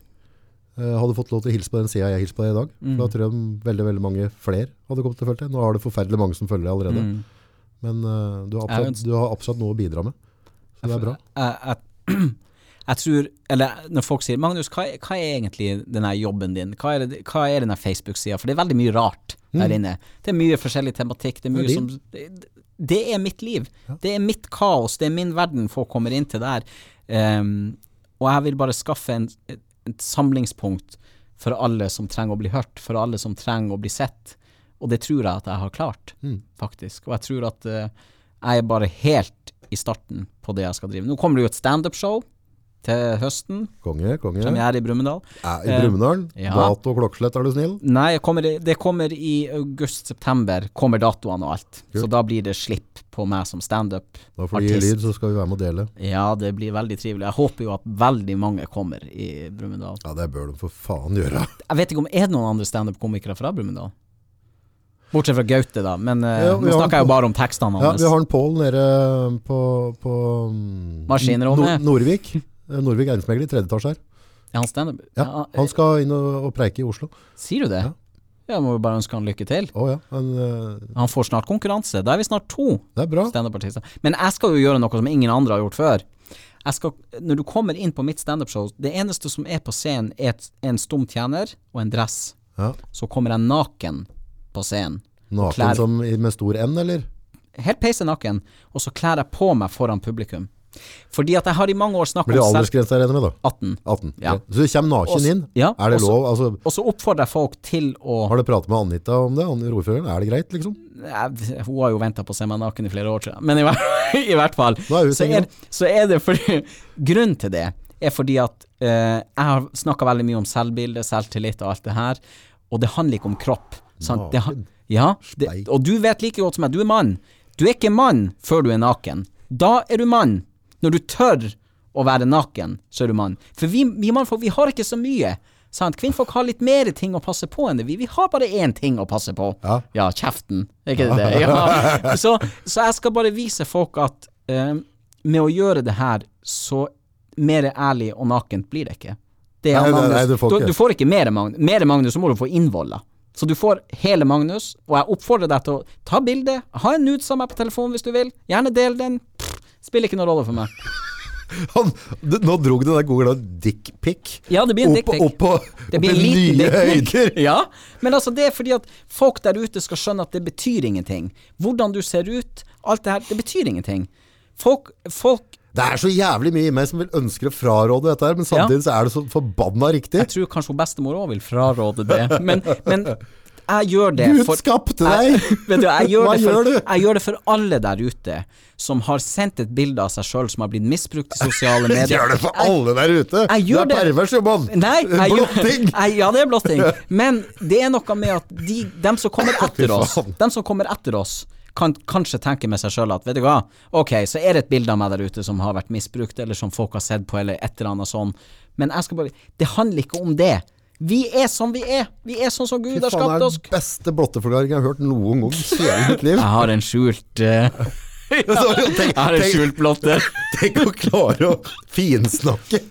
hadde fått lov til å hilse på den sida jeg hilser på deg i dag. Mm. For da tror jeg veldig veldig mange flere hadde kommet til å følge deg. Nå har det forferdelig mange som følger deg allerede, Mm. men du, har absolutt, du har absolutt noe å bidra med. Så det er bra. Jeg, jeg, jeg tror Eller når folk sier Magnus, hva, er- hva er egentlig denne jobben din? Hva er, det, hva er denne Facebook-sida? For det er veldig mye rart der inne. Det er mye forskjellig tematikk. Det er mye Det er som det, det er mitt liv. Det er mitt kaos. Det er min verden folk kommer inn til der. Um, og jeg vil bare skaffe en, et, et samlingspunkt for alle som trenger å bli hørt, for alle som trenger å bli sett. Og det tror jeg at jeg har klart, Mm. faktisk. Og jeg tror at uh, jeg er bare helt i starten på det jeg skal drive. Nå kommer det jo et standup-show til høsten. Konge, konge. I Brumunddal. Er, I Eh, Brumunddal? ja. Dato og klokkeslett, er du snill? Nei, kommer, det kommer i august-september, kommer datoene og alt. Så da blir det slipp på meg som standup. Da får du gi lyd, så skal vi være med og dele. Ja, det blir veldig trivelig. Jeg håper jo at veldig mange kommer i Brumunddal. Ja, det bør de for faen gjøre. Jeg vet ikke om er det noen andre standup-komikere fra Brumunddal? Bortsett fra Gaute, da. Men eh, Ja, nå snakker jeg jo bare om tekstene Ja, vi har en Pål nede på, på mm, Maskinrommet. Nor- Norvik. Eiendomsmegler i tredje etasje her. Er han standup? Ja, han skal inn og, og preike i Oslo. Sier du det? Ja. Jeg må vi bare ønske han lykke til. Oh, ja, han, uh... Han får snart konkurranse. Da er vi snart to er standup-artister. Men jeg skal jo gjøre noe som ingen andre har gjort før. Jeg skal, når du kommer inn på mitt standup-show, det eneste som er på scenen, er en stum tjener og en dress. Ja. Så kommer jeg naken på scenen. Naken klær- som med stor N, eller? Helt peise naken, og så kler jeg på meg foran publikum. Fordi at jeg har i mange år snakket Blir det om selv... aldersgrense jeg regner med, da? 18. 18. Ja. Så du kommer naken inn? ja, er det også- lov? Altså, Og så oppfordrer jeg folk til å har du pratet med Anita om det? Ordføreren? Er det greit, liksom? Jeg- Hun har jo venta på å se meg naken i flere år siden. Men i, i hvert fall er så, er, så er det fordi Grunnen til det er fordi at uh, jeg har snakka veldig mye om selvbilde, selvtillit og alt det her, og det handler ikke om kropp. Sant? Det, ja, det, og du vet like godt som meg, du er mann. Du er ikke mann før du er naken. Da er du mann. Når du tør å være naken, så er du mann. For vi, vi mannfolk, vi har ikke så mye. Sant? Kvinnfolk har litt mer ting å passe på enn det. Vi, vi har bare én ting å passe på. Ja. kjeften. Er ikke det det? Ja. Så, så jeg skal bare vise folk at eh, med å gjøre det her, så mer ærlig og nakent blir det ikke. Det Nei, nei, nei, du får ikke. Du, du får ikke mer Magnus. Mer Magnus, så må du få innvoller. Så du får hele Magnus, og jeg oppfordrer deg til å ta bilde, ha en nudes av meg på telefonen hvis du vil, gjerne del den. Pff, spiller ikke noen rolle for meg. Han, du, nå dro du den gode dickpic Ja, det blir en opp, opp, på, Det opp blir i en nye høyder. Ja, men altså det er fordi at folk der ute skal skjønne at det betyr ingenting. Hvordan du ser ut, alt det her, det betyr ingenting. Folk, folk Det er så jævlig mye i meg som vil ønske å fraråde dette her, men samtidig så er det så forbanna riktig. Jeg tror kanskje hun bestemor òg vil fraråde det, men, men jeg gjør det Gud for skapte deg! Vet du, jeg, gjør Hva det for, gjør du? jeg gjør det for alle der ute som har sendt et bilde av seg sjøl som har blitt misbrukt i sosiale medier. Gjør det for Jeg- alle der ute! jeg du er pervers, jo, mann! Nei, jeg, Blotting! Jeg, ja, det er blotting. Men det er noe med at de, dem som kommer etter oss, dem som kommer etter oss, kan kanskje tenke med seg sjøl at vet du hva, ok, så er det et bilde av meg der ute som har vært misbrukt, eller som folk har sett på, eller et eller annet sånn, men jeg skal bare Det handler ikke om det. Vi er som vi er. Vi er sånn som Gud Fy har faen, skapt det er den beste blotteforklaringen jeg har hørt noen gang i hele mitt liv. Jeg har en skjult eh, Jeg har en skjult blotte. Tenk å klare å finsnakke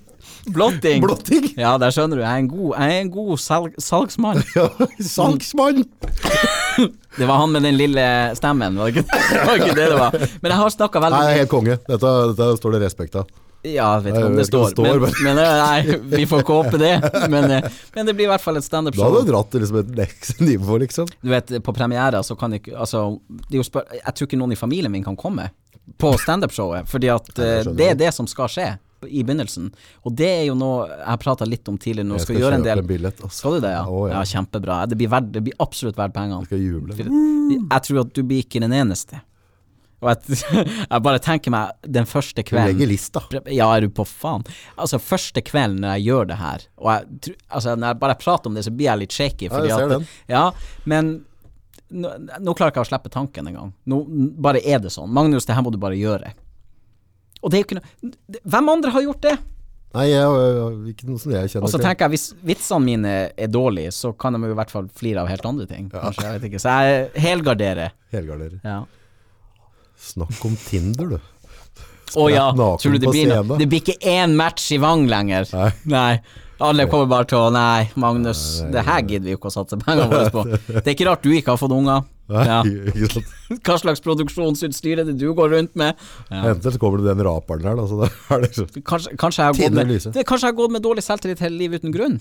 Blotting. blotting! Ja, der skjønner du. Jeg er en god, jeg er en god salg, salgsmann. Ja, salgsmann! Det var han med den lille stemmen, var det ikke det det, det var? Men jeg har snakka veldig Nei, jeg er helt konge. Dette, dette står det respekt av. Ja, jeg vet ikke om det står, det står, men, men- eh, nei, vi får ikke håpe det. Men, eh, men det blir i hvert fall et standup-show. Da hadde du dratt til liksom et next nivå, liksom. Du vet, på premiere så kan ikke Altså, det jeg tror ikke noen i familien min kan komme på standup-showet, fordi at jeg eh, det det. er det som skal skje i begynnelsen. Og det er jo noe jeg har prata litt om tidligere Jeg jeg skal, skal gjøre en del billett, altså. Skal du det, ja? Oh, ja. ja. kjempebra. Det blir, verd, det blir absolutt verdt pengene. Juble. Jeg tror at du blir ikke den eneste. Og jeg, jeg bare tenker meg den første kvelden Du legger lista. Ja, er du på faen? Altså, første kvelden når jeg gjør det her, og jeg, altså, når jeg bare prater om det, så blir jeg litt shaky. Fordi jeg ser at, den. Ja, men nå, nå klarer jeg ikke å slippe tanken engang. Nå bare er det sånn. Magnus, det her må du bare gjøre. Og det er jo ikke noe Hvem andre har gjort det? Nei, jeg, jeg, ikke noe som jeg kjenner Og så tenker jeg, hvis vitsene mine er dårlige, så kan de i hvert fall flire av helt andre ting. Kanskje, jeg vet ikke. Så jeg helgarderer. Helgarderer. Ja. Snakk om Tinder, du. Å ja, tror du det blir noe. Det blir ikke én match i Vang lenger. Nei. Alle kommer bare til å Nei, Magnus, det her gidder vi ikke å satse pengene våre på. Det er ikke rart du ikke har fått unger. Nei, Ja. Hva slags produksjonsutstyr er det du går rundt med? Ja. Enten så kommer det den raperen der, da. Det Kanskje, kanskje, jeg har gått med, det, kanskje jeg har gått med dårlig selvtillit hele livet uten grunn?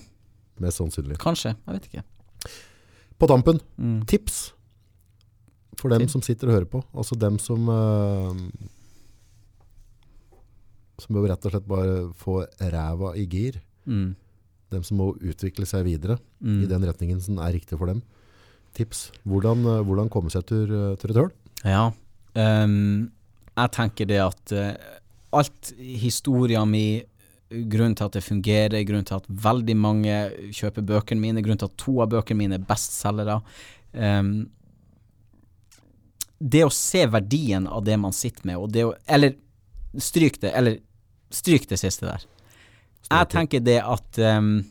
mest sannsynlig. Kanskje. Jeg vet ikke. På tampen, Mm. tips for dem som sitter og hører på. Altså dem som uh, Som bør rett og slett bare få ræva i gir. Mm. Dem som må utvikle seg videre Mm. i den retningen som er riktig for dem. Tips. Hvordan, øh, hvordan komme seg til, øh, til et høl? Ja. Um, jeg tenker det at uh, alt historia mi, grunnen til at det fungerer, grunnen til at veldig mange kjøper bøkene mine, grunnen til at to av bøkene mine er bestselgere ehm, Det å se verdien av det man sitter med, og det å Eller stryk det, eller stryk det siste der. Jeg tenker det at um,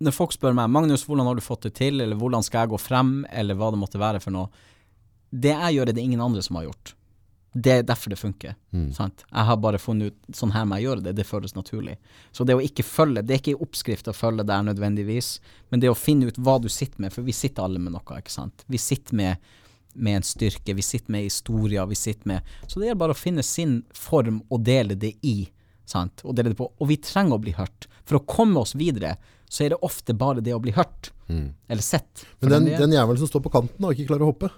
når folk spør meg Magnus, hvordan har du fått det til, eller hvordan skal jeg gå frem, eller hva det måtte være for noe, det jeg gjør, er det ingen andre som har gjort. Det er derfor det funker. Sant? Jeg har bare funnet ut sånn her må jeg gjøre det, det føles naturlig. Så det å ikke følge, det er ikke en oppskrift å følge der nødvendigvis, men det å finne ut hva du sitter med, for vi sitter alle med noe, ikke sant. Vi sitter med, med en styrke, vi sitter med historier, vi sitter med Så det er bare å finne sin form og dele det i, sant, og dele det på. Og vi trenger å bli hørt. For å komme oss videre, så er det ofte bare det å bli hørt, eller sett. Men den, er- den jævelen som står på kanten og ikke klarer å hoppe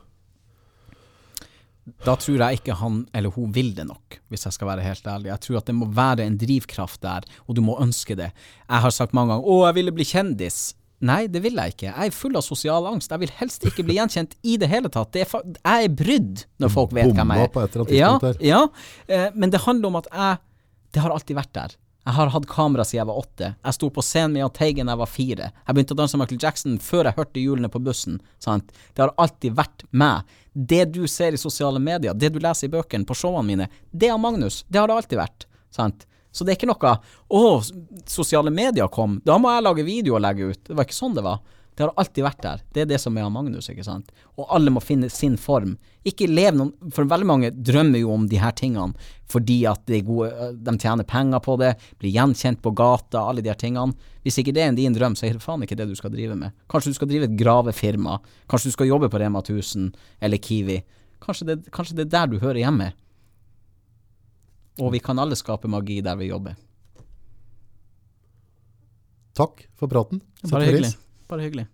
da tror jeg ikke han eller hun vil det nok, hvis jeg skal være helt ærlig. Jeg tror at det må være en drivkraft der, og du må ønske det. Jeg har sagt mange ganger 'Å, jeg ville bli kjendis'. Nei, det vil jeg ikke. Jeg er full av sosial angst. Jeg vil helst ikke bli gjenkjent i det hele tatt. Det er jeg er brydd når folk vet hvem jeg er. på et eller annet ja, ja, eh, men det handler om at jeg Det har alltid vært der. Jeg har hatt kamera siden jeg var åtte. Jeg sto på scenen med Jahn Teigen da jeg var fire. Jeg begynte å danse Michael Jackson før jeg hørte hjulene på bussen. Sant? Det har alltid vært meg. Det du ser i sosiale medier, det du leser i bøkene, på showene mine, det er Magnus. Det har det alltid vært. Sant? Så det er ikke noe 'Å, sosiale medier kom, da må jeg lage video og legge ut'. Det var ikke sånn det var. Det har alltid vært der. Det er det som er av Magnus, ikke sant. Og alle må finne sin form. Ikke lev noen For veldig mange drømmer jo om de her tingene fordi at de, gode, de tjener penger på det, blir gjenkjent på gata, alle de her tingene. Hvis ikke det er din drøm, så er det faen ikke det du skal drive med. Kanskje du skal drive et gravefirma. Kanskje du skal jobbe på Rema 1000 eller Kiwi. Kanskje det, kanskje det er der du hører hjemme. Og vi kan alle skape magi der vi jobber. Takk for praten. Bare hyggelig. Bare hyggelig.